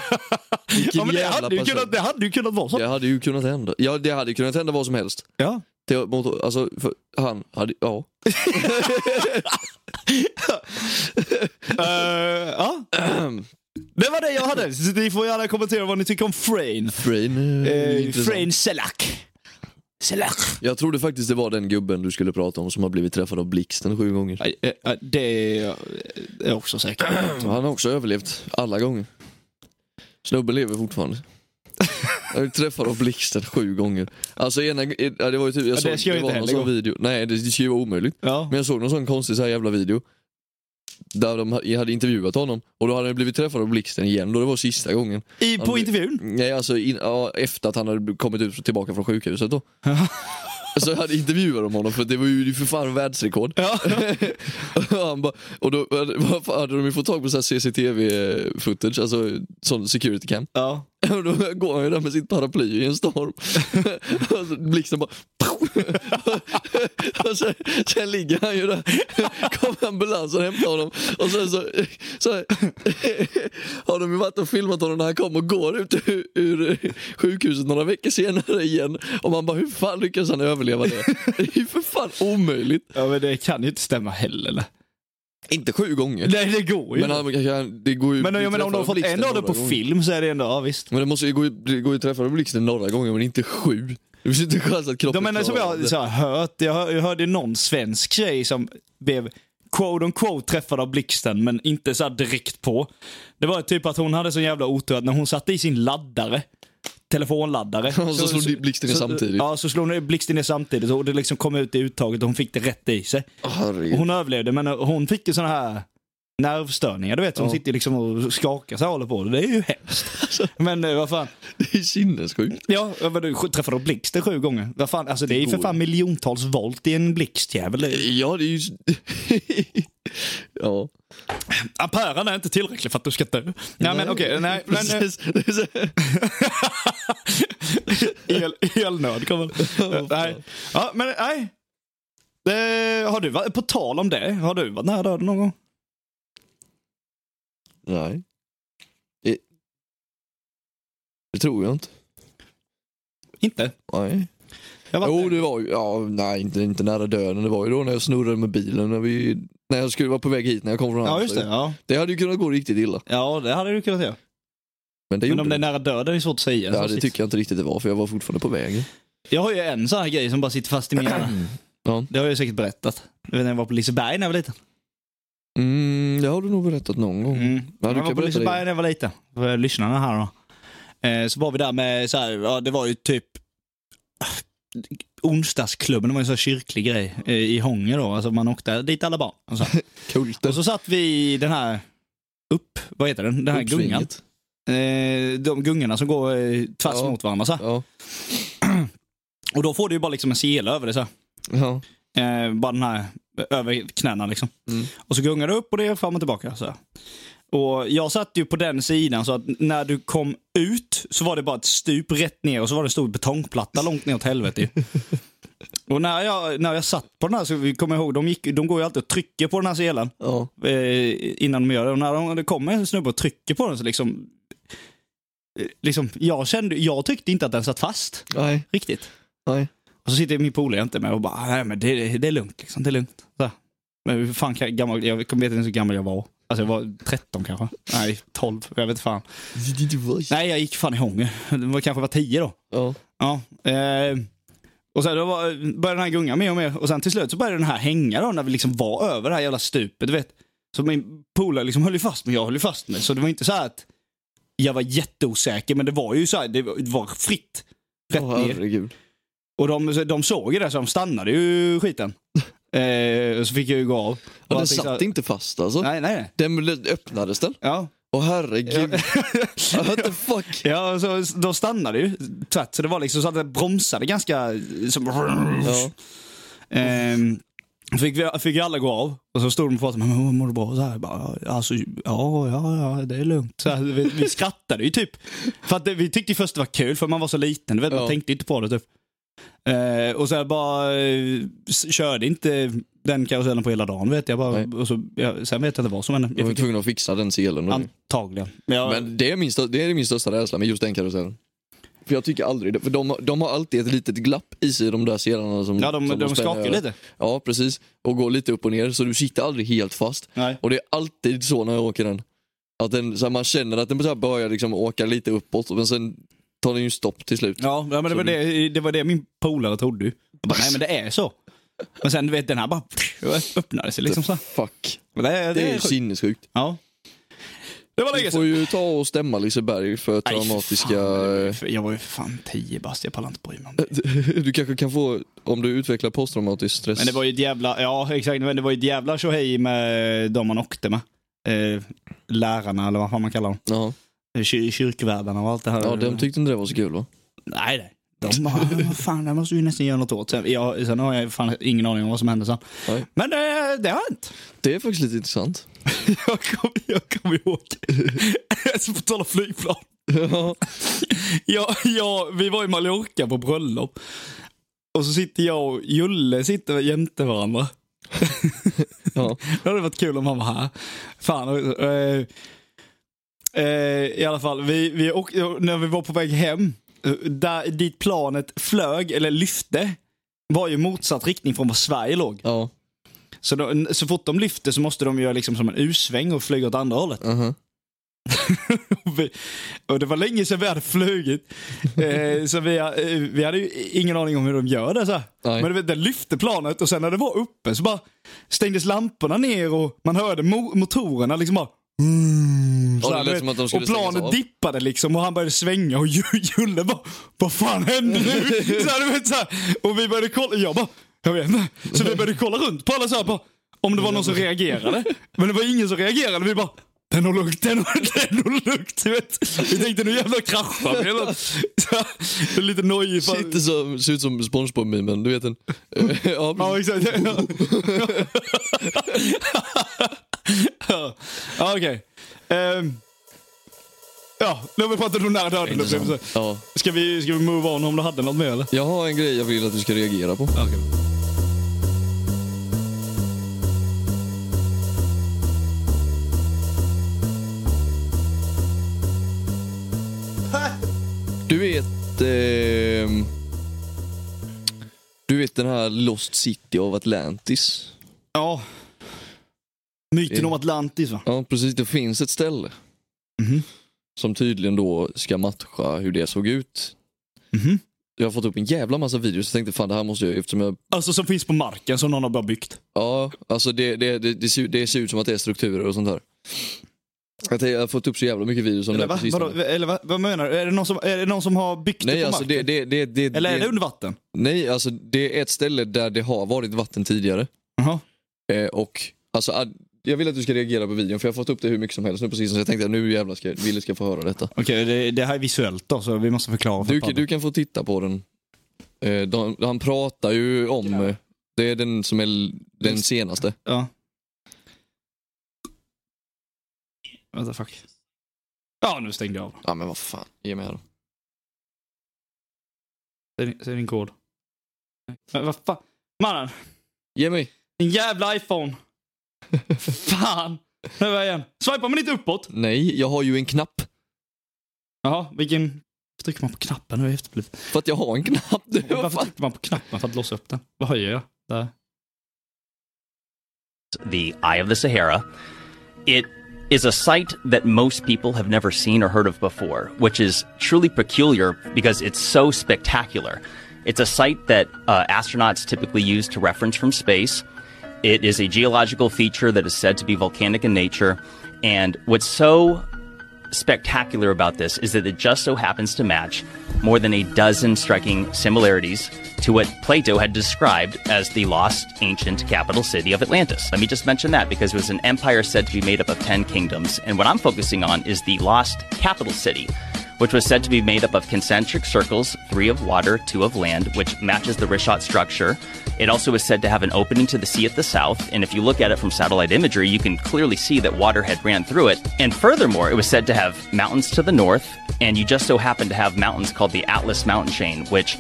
Vilken ja, men det, hade kunnat, det hade ju kunnat vara så. Det hade ju kunnat hända. Ja, det hade ju kunnat hända vad som helst. Ja. Det, mot- alltså, för, han hade, ja. Eh, ja. Det var det jag hade. Så ni får gärna kommentera vad ni tycker om Frain. Frain, eh, Uh, intressant. Frain Selak. Selak. Jag trodde faktiskt det var den gubben du skulle prata om som har blivit träffad av blixten sju gånger. Eh, eh, Det är jag också säker på. Han har också överlevt alla gånger. Snubben lever fortfarande. Jag är träffad av blixten sju gånger. Alltså ena, ja, det var ju typ, jag det såg, ska ju det var någon sån video. Nej det, det ska ju vara omöjligt. Ja. Men jag såg någon sån konstig så här jävla video. Där de ha- hade intervjuat honom och då hade han blivit träffad av blixten igen, då det var sista gången. I, på Han- intervjun? Nej alltså in, ja, efter att han hade kommit ut tillbaka från sjukhuset då. Så hade intervjuat honom för det var ju för fan världsrekord. Ja. och, han bara, och då hade de ju fått tag på så här CCTV-footage, alltså sån security cam. ja. Och då går han ju där med sitt paraply i en storm. och så blixten bara... och sen, sen ligger han ju där. kommer ambulans och hämtar honom. Och sen så, så har de ju varit och filmat honom när han kommer och går ut ur, ur sjukhuset några veckor senare igen. Och man bara, hur fan lyckas han överleva det? Det är ju för fan omöjligt. ja, men det kan ju inte stämma heller. eller? Inte sju gånger. Nej, det går ju. Men, han, kan- det går ju Men jag menar om de har fått en av det på gånger. film så är det ändå, ja visst. Men det måste ju gå, det går ju att träffa blixten några gånger men inte sju. Det finns inte en chans att kroppen De menar som jag så här, hört, jag, hör- jag hörde någon svensk tjej som blev quote on quote träffad av blixten men inte så direkt på. Det var typ att hon hade så jävla otur att när hon satte i sin laddare telefonladdare. Och så slog blixten ner samtidigt. Ja, så slog blixten ner samtidigt och det liksom kom ut i uttaget och hon fick det rätt i sig. Och hon överlevde men hon fick ju såna här nervstörningar, du vet. Hon Ja. sitter liksom och skakar sig och håller på. Det är ju hemskt. Men eh, vad fan. Det är sinnessjukt. Ja, vad du träffade blixten sju gånger? Vad fan, alltså det är ju för fan miljontals volt i en blixtjävel. Ja, det är ju... ja. Amperen är inte tillräcklig för att du ska dö. Nej, men okej, nej. Men, eh. Det el, elnöd kommer Nej. Ja, men nej. Det, har du varit, på tal om det, har du varit nära döden någon gång? Nej. Det... det tror jag inte. Inte? Nej. Jag Jo, det var ju... Ja, nej, inte, inte nära döden. Det var ju då när jag snurrade med bilen. När, vi, när jag skulle vara på väg hit när jag kom från Ja, just det. Halmstad. Ja. Det hade ju kunnat gå riktigt illa. ja, det hade du kunnat göra. Men det Men gjorde om det är nära döden är svårt att säga. Ja, Så det sitt- tycker jag inte riktigt det var, för jag var fortfarande på vägen. Jag har ju en sån här grej som bara sitter fast i min hjärna. Ja. Det har jag säkert berättat. Du vet när jag var på Liseberg när jag var liten. Mm, det har du nog berättat någon gång. Mm. Ja, jag var på Liseberg när jag var liten. För lyssnarna här då. Eh, så var vi där med, så här, ja, det var ju typ onsdagsklubben, det var en sån kyrklig grej eh, i Hånge då. Alltså man åkte dit alla barn. Och så, Kulten. och så satt vi i den här upp, vad heter den? Den här gungan. Uppsvinget. Eh, de gungorna som går eh, tvärs Ja. mot varandra så. Ja. Och då får du ju bara liksom en sele över det så. Ja. Eh, bara den här över knäna liksom. Mm. Och så gungar du upp och det är fram och tillbaka. Så här. Och jag satt ju på den sidan så att när du kom ut så var det bara ett stup rätt ner och så var det en stor betongplatta långt ner åt helvete ju. Och när jag, när jag satt på den här så vi kommer ihåg, de, gick, de går ju alltid och trycker på den här selen Ja. eh, innan de gör det. Och när de, det kommer en snubbe och trycker på den så liksom, eh, liksom jag kände, jag tyckte inte att den satt fast Nej. riktigt. Nej. Och så sitter min polare inte med och bara, nej men det, det är lugnt liksom, det är lugnt. Så. Men hur fan kan, gammal, jag kommer inte ens hur gammal jag var. Alltså jag var 13 kanske. Nej, 12, jag vet fan. Nej, jag gick fan i Hånge. Det var kanske var 10 då. Ja. Ja. Eh, och sen då var, började den här gunga mer och mer. Och sen till slut så började den här hänga då när vi liksom var över det här jävla stupet, du vet. Så min polare liksom höll ju fast mig, jag höll ju fast mig. Så det var inte så att jag var jätteosäker, men det var ju så här, det var, fritt. Rätt Åh, ner. herregud. Och de, de såg ju det så de stannade ju skiten. Eh, så fick jag ju gå av. Och den allting så satt inte fast alltså. Nej, nej, nej. Den öppnades den? Ja. Åh herregud. What the fuck? Ja, så, då stannade ju tvärt. Så det var liksom så att det bromsade ganska... Som, Ja. Ehm, fick, vi, fick alla gå av. Och så stod de och pratade mig, mår du bra? Så här, bara, alltså, ja, ja, ja, det är lugnt. Så här, vi, vi skrattade ju typ. För att det, vi tyckte först det var kul för man var så liten. Du vet, Ja. Man tänkte inte på det typ. Eh, och så bara eh, körde inte den karusellen på hela dagen vet jag. Bara, Nej. och så, ja, sen vet jag inte vad som hände. Jag Jag var tvungen att fixa den selen. och- antagligen. Men jag, Men det är, min det är min största rädsla med just den karusellen. För jag tycker aldrig det. För de, de har alltid ett litet glapp i sig, de där selarna som ja, de, som de spänner skakar lite. Ja, precis. Och går lite upp och ner, så du sitter aldrig helt fast. Nej. Och det är alltid så när jag åker den. Att den, så här, man känner att den så här börjar liksom åka lite uppåt, men sen tar den ju stopp till slut. Ja, men det var det, det var det min polare trodde ju. Jag bara, nej men det är så. Men sen du vet den här bara öppnade sig liksom så. Fuck. Men det, är- Det är sjukt. sinnessjukt. Ja. Det var Du länge får sedan. ju ta och stämma Liseberg för för traumatiska... fan, det Jag var ju för fan tio bast, jag pallar inte bry mig om det. Du kanske kan få, om du utvecklar posttraumatisk stress. Men det var ju ett jävla, ja exakt, men det var ju ett jävla tjohej med de man åkte med. Eh, lärarna eller vad fan man kallar dem. Ja, Kyr, kyrkvärdarna och allt det här. ja de tyckte inte det var så kul va? Nej, nej. De bara, fan det måste vi nästan göra något åt. Sen, jag, sen har jag fan ingen aning om vad som hände sen. Nej. Men det, det har hänt. Det är faktiskt lite intressant. Jag kommer jag kom ihåg, alltså på tal om flygplan. Ja. Ja, ja, vi var i Mallorca på bröllop. Och så sitter jag och Julle sitter jämte varandra. Ja. Det hade varit kul om han var här. Fan, och, eh, eh, I alla fall, vi, vi åkte, när vi var på väg hem, eh, där, dit planet flög, eller lyfte, var ju motsatt riktning från var Sverige låg. Ja. Så, då, så fort de lyfter så måste de göra liksom som en U-sväng och flyga åt andra hållet. aha. Och vi, och det var länge sedan vi hade flugit. Eh, så vi, eh, vi hade ju ingen aning om hur de gör det. Så. Men du vet, den lyfte planet och sen när det var uppe så bara stängdes lamporna ner och man hörde mo- motorerna liksom bara Mm, Ja, så det här, lät du som vet. att de skulle och planet dippade liksom och han började svänga och Ju- Julle bara, vad fan hände nu? så här, du vet, så här. Och vi började kolla, jag bara, jag vet inte. Så vi började kolla runt på alla så här, bara, om det var någon som reagerade. Men det var ingen som reagerade. Vi bara, det det är nog, det är nog lugnt. Du vet. Vi tänkte nu jävlar kraschar vi. Så det Lite nojig. Sitter som, ser ut som Spongebob-memen, du vet den. ja, Ja, exakt. ja, ja okej. Ehm, ja, nu har vi pratat om nära döden. Ja. Ska vi, ska vi move on om du hade något mer eller? Jag har en grej jag vill att du ska reagera på. Okej. Du vet... ehm, du vet den här Lost City of Atlantis? Ja. Myten om Atlantis va? Ja, precis. Det finns ett ställe Mhm. som tydligen då ska matcha hur det såg ut. Mhm. Jag har fått upp en jävla massa videos och tänkte fan det här måste jag eftersom jag Alltså som finns på marken som någon har bara byggt. Ja, alltså det, det, det, det, ser, det ser ut som att det är strukturer och sånt där. Jag, tänkte, jag har fått upp så jävla mycket videos om Eller, det va? Vadå? Eller va? vad menar du? Är det, någon som, är det någon som har byggt det Nej, på alltså marken? det, det, det, det, Eller är det det, under vatten? nej, alltså det är ett ställe där det har varit vatten tidigare. Jaha. Eh, och alltså, jag vill att du ska reagera på videon för jag har fått upp det hur mycket som helst nu precis så jag tänkte att nu jävlar ska Wille ska få höra detta. Okej, det, det här är visuellt då, så vi måste förklara. för Du, Pablo. du kan få titta på den. Eh, de, han pratar ju om, eh, det är den som är den senaste. Ja. Vänta, fuck. Ja, nu stängde jag av. Ja men vad fan, ge mig här då. Säg din- Säg din kod. Men vad fan? Mannen, Ge mig. din jävla iPhone. fan. Nu är jag igen. Swipar man inte uppåt? Nej, jag har ju en knapp. Jaha, vilken... Trycker man på knappen? Nu är jag. För att jag har en knapp. Du, Varför fan? trycker man på knappen för att låsa upp den? Vad höjer jag? Där. the Eye of the Sahara. It is a site that most people have never seen or heard of before, which is truly peculiar because it's so spectacular. It's a site that uh, astronauts typically use to reference from space. It is a geological feature that is said to be volcanic in nature. And what's so spectacular about this is that it just so happens to match more than a dozen striking similarities to what Plato had described as the lost ancient capital city of Atlantis. Let me just mention that because it was an empire said to be made up of 10 kingdoms, and what I'm focusing on is the lost capital city which was said to be made up of concentric circles, three of water, two of land, which matches the Rishat structure. It also was said to have an opening to the sea at the south, and if you look at it from satellite imagery, you can clearly see that water had ran through it. And furthermore, it was said to have mountains to the north, and you just so happen to have mountains called the Atlas mountain chain, which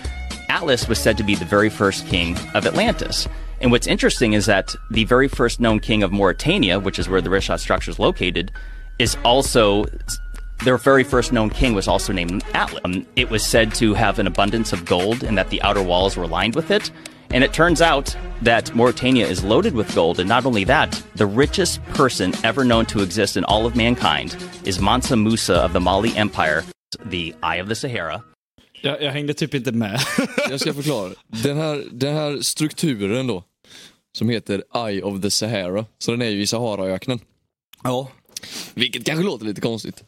Atlas was said to be the very first king of Atlantis. And what's interesting is that the very first known king of Mauritania, which is where the Rishat structure is located, is also their very first known king was also named Atlas. Um, it was said to have an abundance of gold and that the outer walls were lined with it. And it turns out that Mauritania is loaded with gold, and not only that, the richest person ever known to exist in all of mankind is Mansa Musa of the Mali Empire, the Eye of the Sahara. Jag, jag hängde typ inte med. Jag ska förklara. Den här, den här strukturen då, som heter Eye of the Sahara, så den är ju i Saharaöknen. ja. Vilket kanske låter lite konstigt.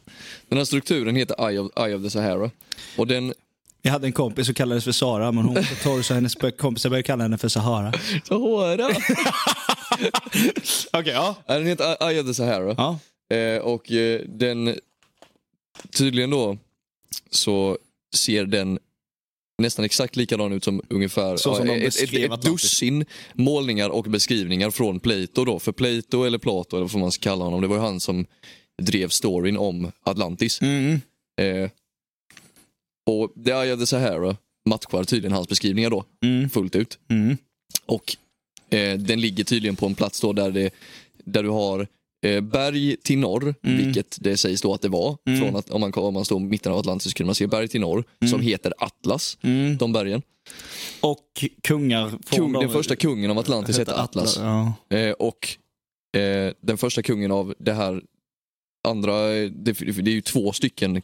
Den här strukturen heter Eye of, Eye of the Sahara. Och den... Jag hade en kompis som kallades för Sara, men hon var så torr så hennes kompisar började kalla henne för Sahara. Sahara? Okej, ja. Nej, den heter Eye of the Sahara. ja. Eh, och eh, den... Tydligen då så ser den nästan exakt likadan ut som ungefär Så som ett, ett, ett dussin målningar och beskrivningar från Plato då. För Plato eller Plato eller vad man ska kalla honom, det var ju han som drev storyn om Atlantis. Mm. Eh, och Eye of the Sahara matchar tydligen hans beskrivningar då, Mm. fullt ut. Mm. Och eh, den ligger tydligen på en plats då där, det, där du har berg till norr, Mm. vilket det sägs då att det var. Mm. Från att, om, man, om man står i mitten av Atlantis så kunde man se berg till norr, som heter Atlas, Mm. de bergen. Och kungar. Kung, den första kungen av Atlantis heter Atlas. Ja. Eh, och eh, den första kungen av det här andra, det, det är ju två stycken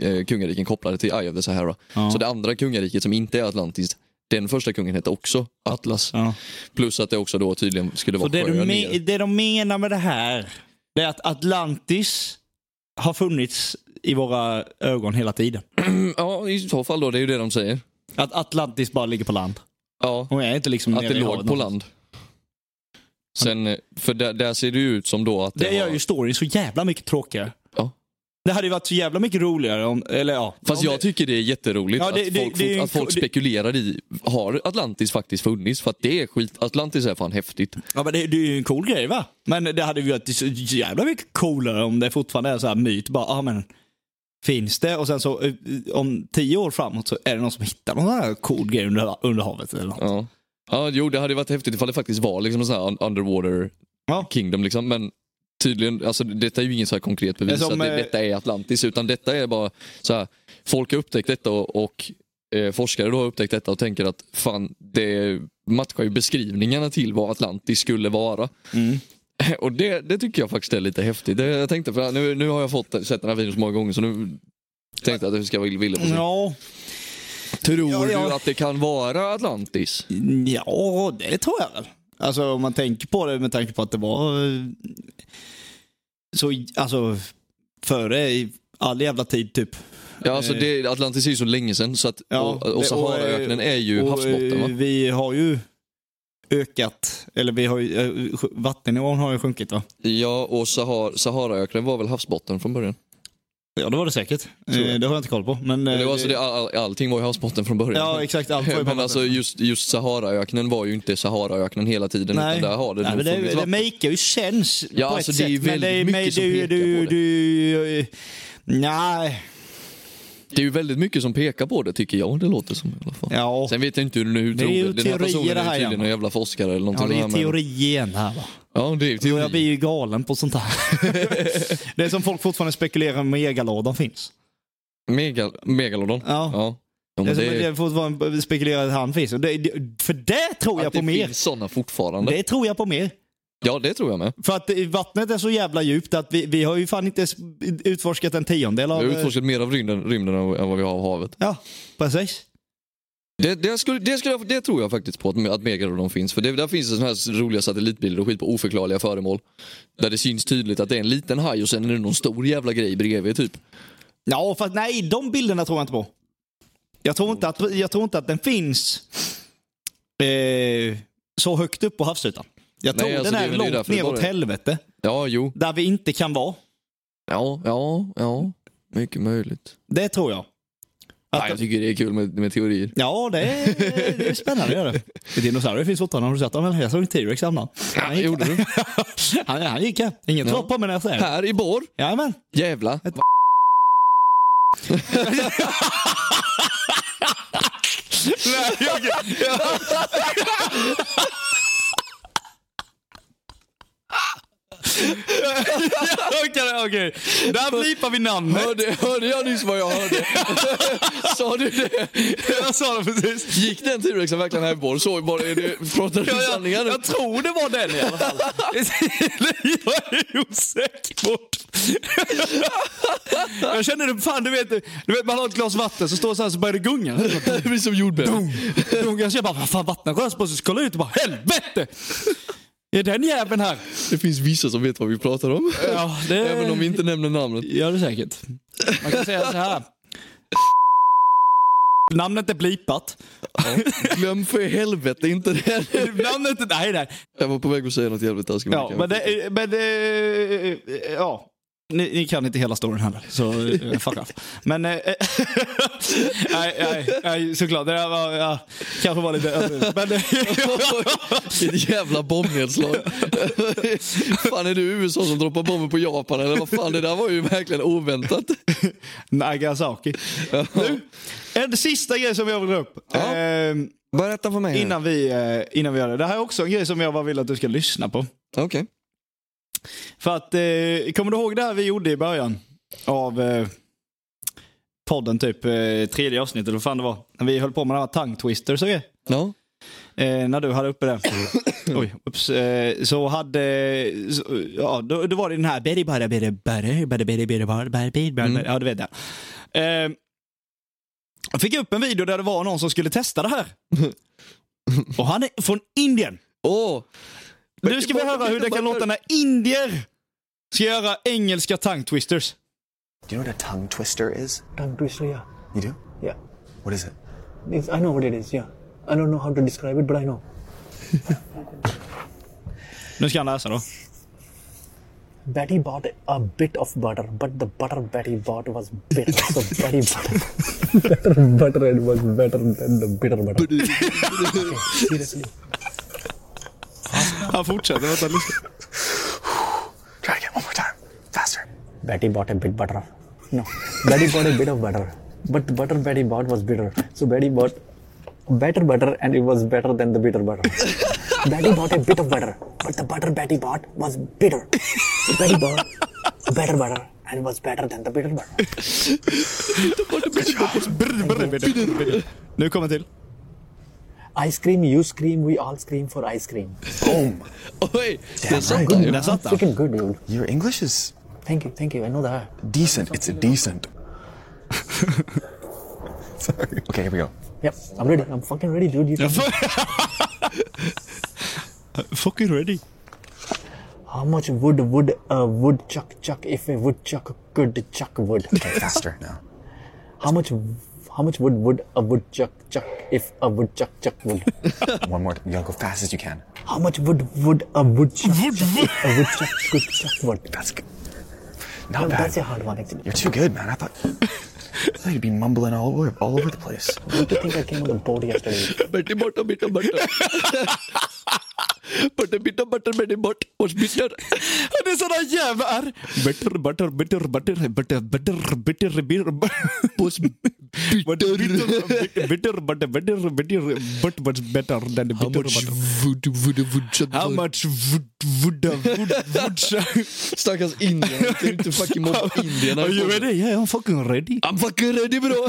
eh, kungariken kopplade till Eye of the Sahara. Ja. Så det andra kungariket som inte är Atlantis, den första kungen hette också Atlas. Ja. Plus att det också då tydligen skulle vara det, de ner. det de menar med det här, det är att Atlantis har funnits i våra ögon hela tiden. Ja, i så fall då, det är ju det de säger. Att Atlantis bara ligger på land. Ja, Och är inte liksom att det låg på land. Sen, eh, för där, där ser det ju ut som då att det, Det gör har- ju storyn så jävla mycket tråkigare. Det hade ju varit så jävla mycket roligare om, eller ja. Fast om jag det, tycker det är jätteroligt Ja, det- att folk, det att folk spekulerar i, har Atlantis faktiskt funnits? För att det är skit, Atlantis är fan häftigt. ja, men det, är ju en cool grej va? Men det hade ju varit så jävla mycket coolare om det fortfarande är så här myt. Bara, ja men finns det? Och sen så eh, om tio år framåt så är det någon som hittar någon sån här cool grej under, under havet eller något. Ja. ja, jo det hade varit häftigt ifall det faktiskt var liksom en sån här un- underwater Ja. kingdom liksom. Men tydligen, alltså detta är ju inget så här konkret bevis Det att det, eh, detta är Atlantis. Utan detta är bara så här, folk har upptäckt detta och, och eh, forskare då har upptäckt detta och tänker att fan, det matchar ju beskrivningarna till vad Atlantis skulle vara. Mm. Och det, det tycker jag faktiskt är lite häftigt. Det, jag tänkte, för nu, nu har jag fått sett den här videon så många gånger så nu tänkte jag att jag ska villig på det. Ja, Tror Ja, ja. du att det kan vara Atlantis? ja, det tror jag väl. Alltså om man tänker på det med tanke på att det var eh, så, alltså före i all jävla tid typ. Ja, alltså det, Atlantis är ju så länge sedan så att, Ja, och, och Saharaöknen är ju och, havsbotten va? eh, Vi har ju ökat, eller vi har ju, eh, vattennivån har ju sjunkit va? Ja, och Sahar, Saharaöknen var väl havsbotten från början? Ja det var det säkert. Eh, Det har jag inte koll på. Men, Eller eh, alltså det, all, allting var ju havsbotten från början. Ja exakt, allt var ju Men alltså just, just Saharaöknen var ju inte Saharaöknen hela tiden Nej, utan där har det Nej, men det, det vatten. makear ju sense Ja, på alltså, ett det är ju sätt. men väldigt men mycket som du, pekar du, på det. du, Nej. Det är ju väldigt mycket som pekar på det tycker jag det låter som i alla fall. Ja. Sen vet jag inte hur nu Det är tror ju Den här personen det är ju tydligen igen. en jävla forskare eller Ja, någonting. det är men- teori igen här va. Ja, det är Och jag blir teori. ju galen på sånt här. det är som folk fortfarande spekulerar om megalådan finns. Megal, megalodon. Ja. ja. Ja, Det är men det, det fortfarande spekulerar att han finns. Det, det, för det tror jag att på det mer. finns sådana fortfarande. Det tror jag på mer. Ja, det tror jag med. För att vattnet är så jävla djupt att vi, vi har ju fan inte utforskat en tiondel Vi av... har eh, utforskat mer av rymden, rymden än vad vi har av havet. Ja, precis. Det, det, skulle, det, skulle jag, det tror jag faktiskt på att, att Megalodon finns. För det, där finns det såna här roliga satellitbilder och skit på oförklarliga föremål. Där det syns tydligt att det är en liten haj och sen är det någon stor jävla grej bredvid typ. Ja, fast nej, de bilderna tror jag inte på. Jag tror inte att, jag tror inte att den finns eh, så högt upp på havsytan. Jag tror Nej, alltså, den är är långt ner åt helvete. Ja, jo. Där vi inte kan vara. Ja, ja, ja. Mycket möjligt. Det tror jag. Ja, jag tycker det är kul med, med teorier. Ja, det är, det är spännande. Gör det. Dinosaurier finns fortfarande. Har du sett dem? Jag såg en T-Rex häromdagen. Ja, gjorde du? han, han gick här. Ingen Ja. tror på mig när jag säger. Här i Borr? Jajamän. Jävla. Nej, okej. Okej, okej. Där blipar vi namnet. Hörde, hörde jag nyss vad jag hörde? Sa du det? Jag sa det precis. Gick den T-rexen verkligen här i Borr? Så bara, är det, pratar du Ja, jag, sanningar nu? jag tror det var den i alla fall. jag är osäker på Jag känner det, fan du vet, du vet man har ett glas vatten så står det så här så börjar det gunga. Det blir som jordbävning. Jag känner bara, fan vattnet rör sig på sig. Så kollar jag ut och bara, helvete! Är den jäveln här? Det finns vissa som vet vad vi pratar om. Ja, det... Även om vi inte nämner namnet. Gör det säkert. Man kan säga så här. Namnet är blipat. Glöm för helvete inte det. Namnet är... Nej, nej. Jag var på väg att säga något jävligt taskigt. Ja, men det, är- men det, ja. Ni, ni kan inte hela storyn heller, så eh, fuck off. Men, eh, nej, nej, nej, såklart. Det där var, ja, kanske var lite överdrivet. Men, eh, jävla bombnedslag. fan är det USA som droppar bomber på Japan eller vad fan? Det där var ju verkligen oväntat. Nagasaki. Nu, en sista grej som jag vill dra upp. Ja. Eh, Berätta för mig. innan, vi, innan vi gör det. Det här är också en grej som jag bara vill att du ska lyssna på. Okej. För att, eh, kommer du ihåg det här vi gjorde i början av eh, podden, typ eh, tredje avsnittet eller vad fan det var? När vi höll på med de här tongue twisters och grejer. Ja. Eh, när du hade uppe det. Oj, ups, eh, så hade, så, ja då, då var det den här berry bara berry berry berry berry berry berry berry berry berry Ja, du vet det. Eh, jag fick upp en video där det var någon som skulle testa det här. Och han är från Indien. Åh! Nu ska vi höra hur det kan låta när indier ska göra engelska tongue twisters. Do you know what a tongue twister is? Tongue twister, yeah. You do? Yeah. What is it? It's, I know what it is, yeah. I don't know how to describe it, but I know. Nu ska han läsa då. Betty bought a bit of butter, but the butter Betty bought was bitter. So Betty bought better butter and was better than the bitter butter. okay, seriously. Han fortsätter. Vänta, lyssna. Try again one more time. Faster. Betty bought a bit butter. No, Betty bought a bit of butter, but the butter Betty bought was bitter. So Betty bought better butter, and it was better than the bitter butter. Betty bought a bit of butter, but the butter Betty bought was bitter. So Betty bought better butter, and it was better than the bitter butter. Nu kommer till. Ice cream, you scream, we all scream for ice cream. Boom. Oj! Damn Den satt right. där ju. Där satt han. Freaking good, dude. Your English is Thank you, thank you. I know that. decent. It's a decent. Sorry. Okay, here we go. Yep, I'm ready. I'm fucking ready, dude. You can- Fucking ready. How much wood would a woodchuck chuck chuck if a woodchuck could chuck wood? Okay, faster now. How much how much wood would a woodchuck chuck if a woodchuck chuck wood? One more. You gotta go fast as you can. How much wood would a woodchuck chuck if a woodchuck could chuck wood? That's good. No, Not bad. that's a hard one actually. You're too good, man. I thought, I thought you'd be mumbling all over, all over the place. Don't you think I came on the boat yesterday? Betty bought a bit of butter. but a bit of butter Betty bought was bitter. Det är sådana jävla R. Bitter, butter, bitter, butter, butter, butter, bitter, bitter, Was bitter, bitter, butter, bitter, bitter, but was better than the How bitter much butter. wood a woodchuck How much would, would, would, would, Stackars Indien. Jag kan inte fucking mobba indierna. Are you ready? Yeah, I'm fucking ready. I'm fucking ready bro.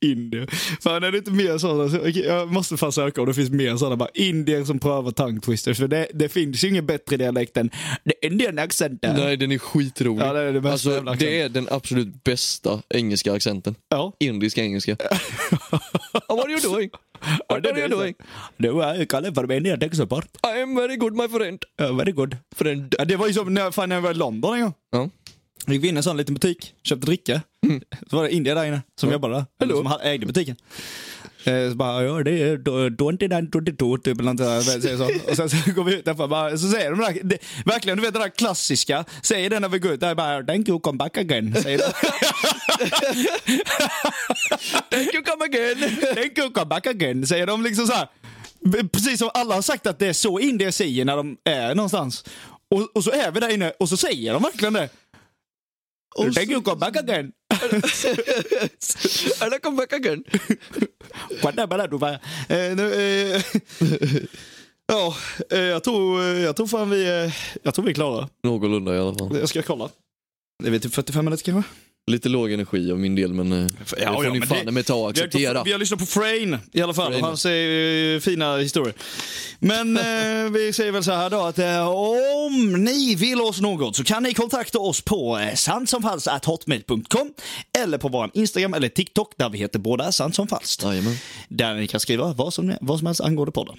Indier. Fan är det inte mer sådana? Okej, jag måste fan söka om det finns mer sådana. Bara indier som prövar tongue twisters. För det, det finns ju ingen bättre dialekt än the Indian accent. Nej, den är skitrolig. Ja, det är det bästa alltså, det är den absolut bästa engelska accenten. Ja. Indisk engelska. oh, what are you doing? What are you doing? Du är kallar för mig support. I am very good my friend. Ja, very good. Friend. Ja, det var ju som när, fan, när jag var i London en gång. Ja. Vi gick in i en sån liten butik, köpte dricka. Så var det indier där inne som jobbade där. Hello. Som ägde butiken. Eh, Så bara, ja det är do- 29, 22 typ eller något så. Och sen så går vi ut därför bara, så säger de där, det, verkligen du vet det där klassiska, säger det när vi går ut där bara, thank you come back again. Säger de. Thank you come again. Thank you come back again. Säger de liksom så här. Precis som alla har sagt att det är så indier säger när de är någonstans. Och, och så är vi där inne och så säger de verkligen det. Och Thank you come back again. And I come back again. Guarda, bara du bara. Ja, jag tror, eh, jag tror fan vi, eh, jag tror vi är klara. Någorlunda i alla fall. Jag ska kolla. Det är väl typ 45 minuter kanske? Lite låg energi av min del men eh, det får ja, ni fan det- med ta och Vi har, acceptera. vi har lyssnat på Frain i alla fall. Frain. Och han säger eh, fina historier. Men eh, vi säger väl så här då att eh, om ni vill oss något så kan ni kontakta oss på eh, santsomfalskt.hotmail.com eller på vår Instagram eller TikTok där vi heter båda Sant som falskt. Jajamän. Där ni kan skriva vad som, vad som helst angående podden.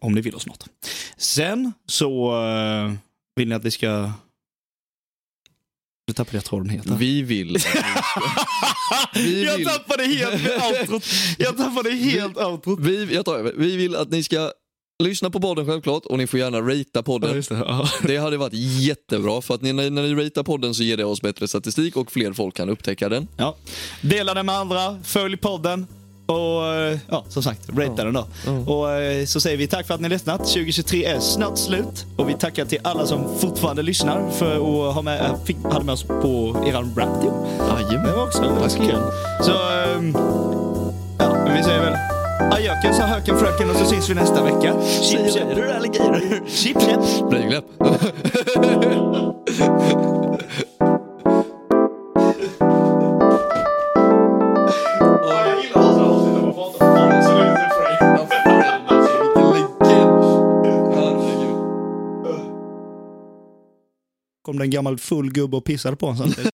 Om ni vill oss något. Sen så eh, vill ni att vi ska... Nu tappade jag tråden helt. Vi vill. Vi jag vill- tappade helt outrot. Jag tappade helt outrot. Vi, jag tar. Vi vill att ni ska lyssna på podden självklart och ni får gärna ratea Ja, podden. just det. Ja. Det hade varit jättebra för att ni, när, när ni ratear podden så ger det oss bättre statistik och fler folk kan upptäcka den. Ja. Dela den med andra, följ podden och eh, ja, som sagt, rate den då. Och eh, så säger vi tack för att ni har lyssnat. 2023 är snart slut och vi tackar till alla som fortfarande lyssnar för att ha med, fick, hade med oss på eran radio. Det Jajamän. var också Tack ganska kul. Så ehm, ja, men vi säger väl adjöken sa höken fröken och så syns vi nästa vecka. Chip, chip. du alligator? Chip, chip. Blygläpp. Kom det en gammal full gubbe och pissade på honom samtidigt.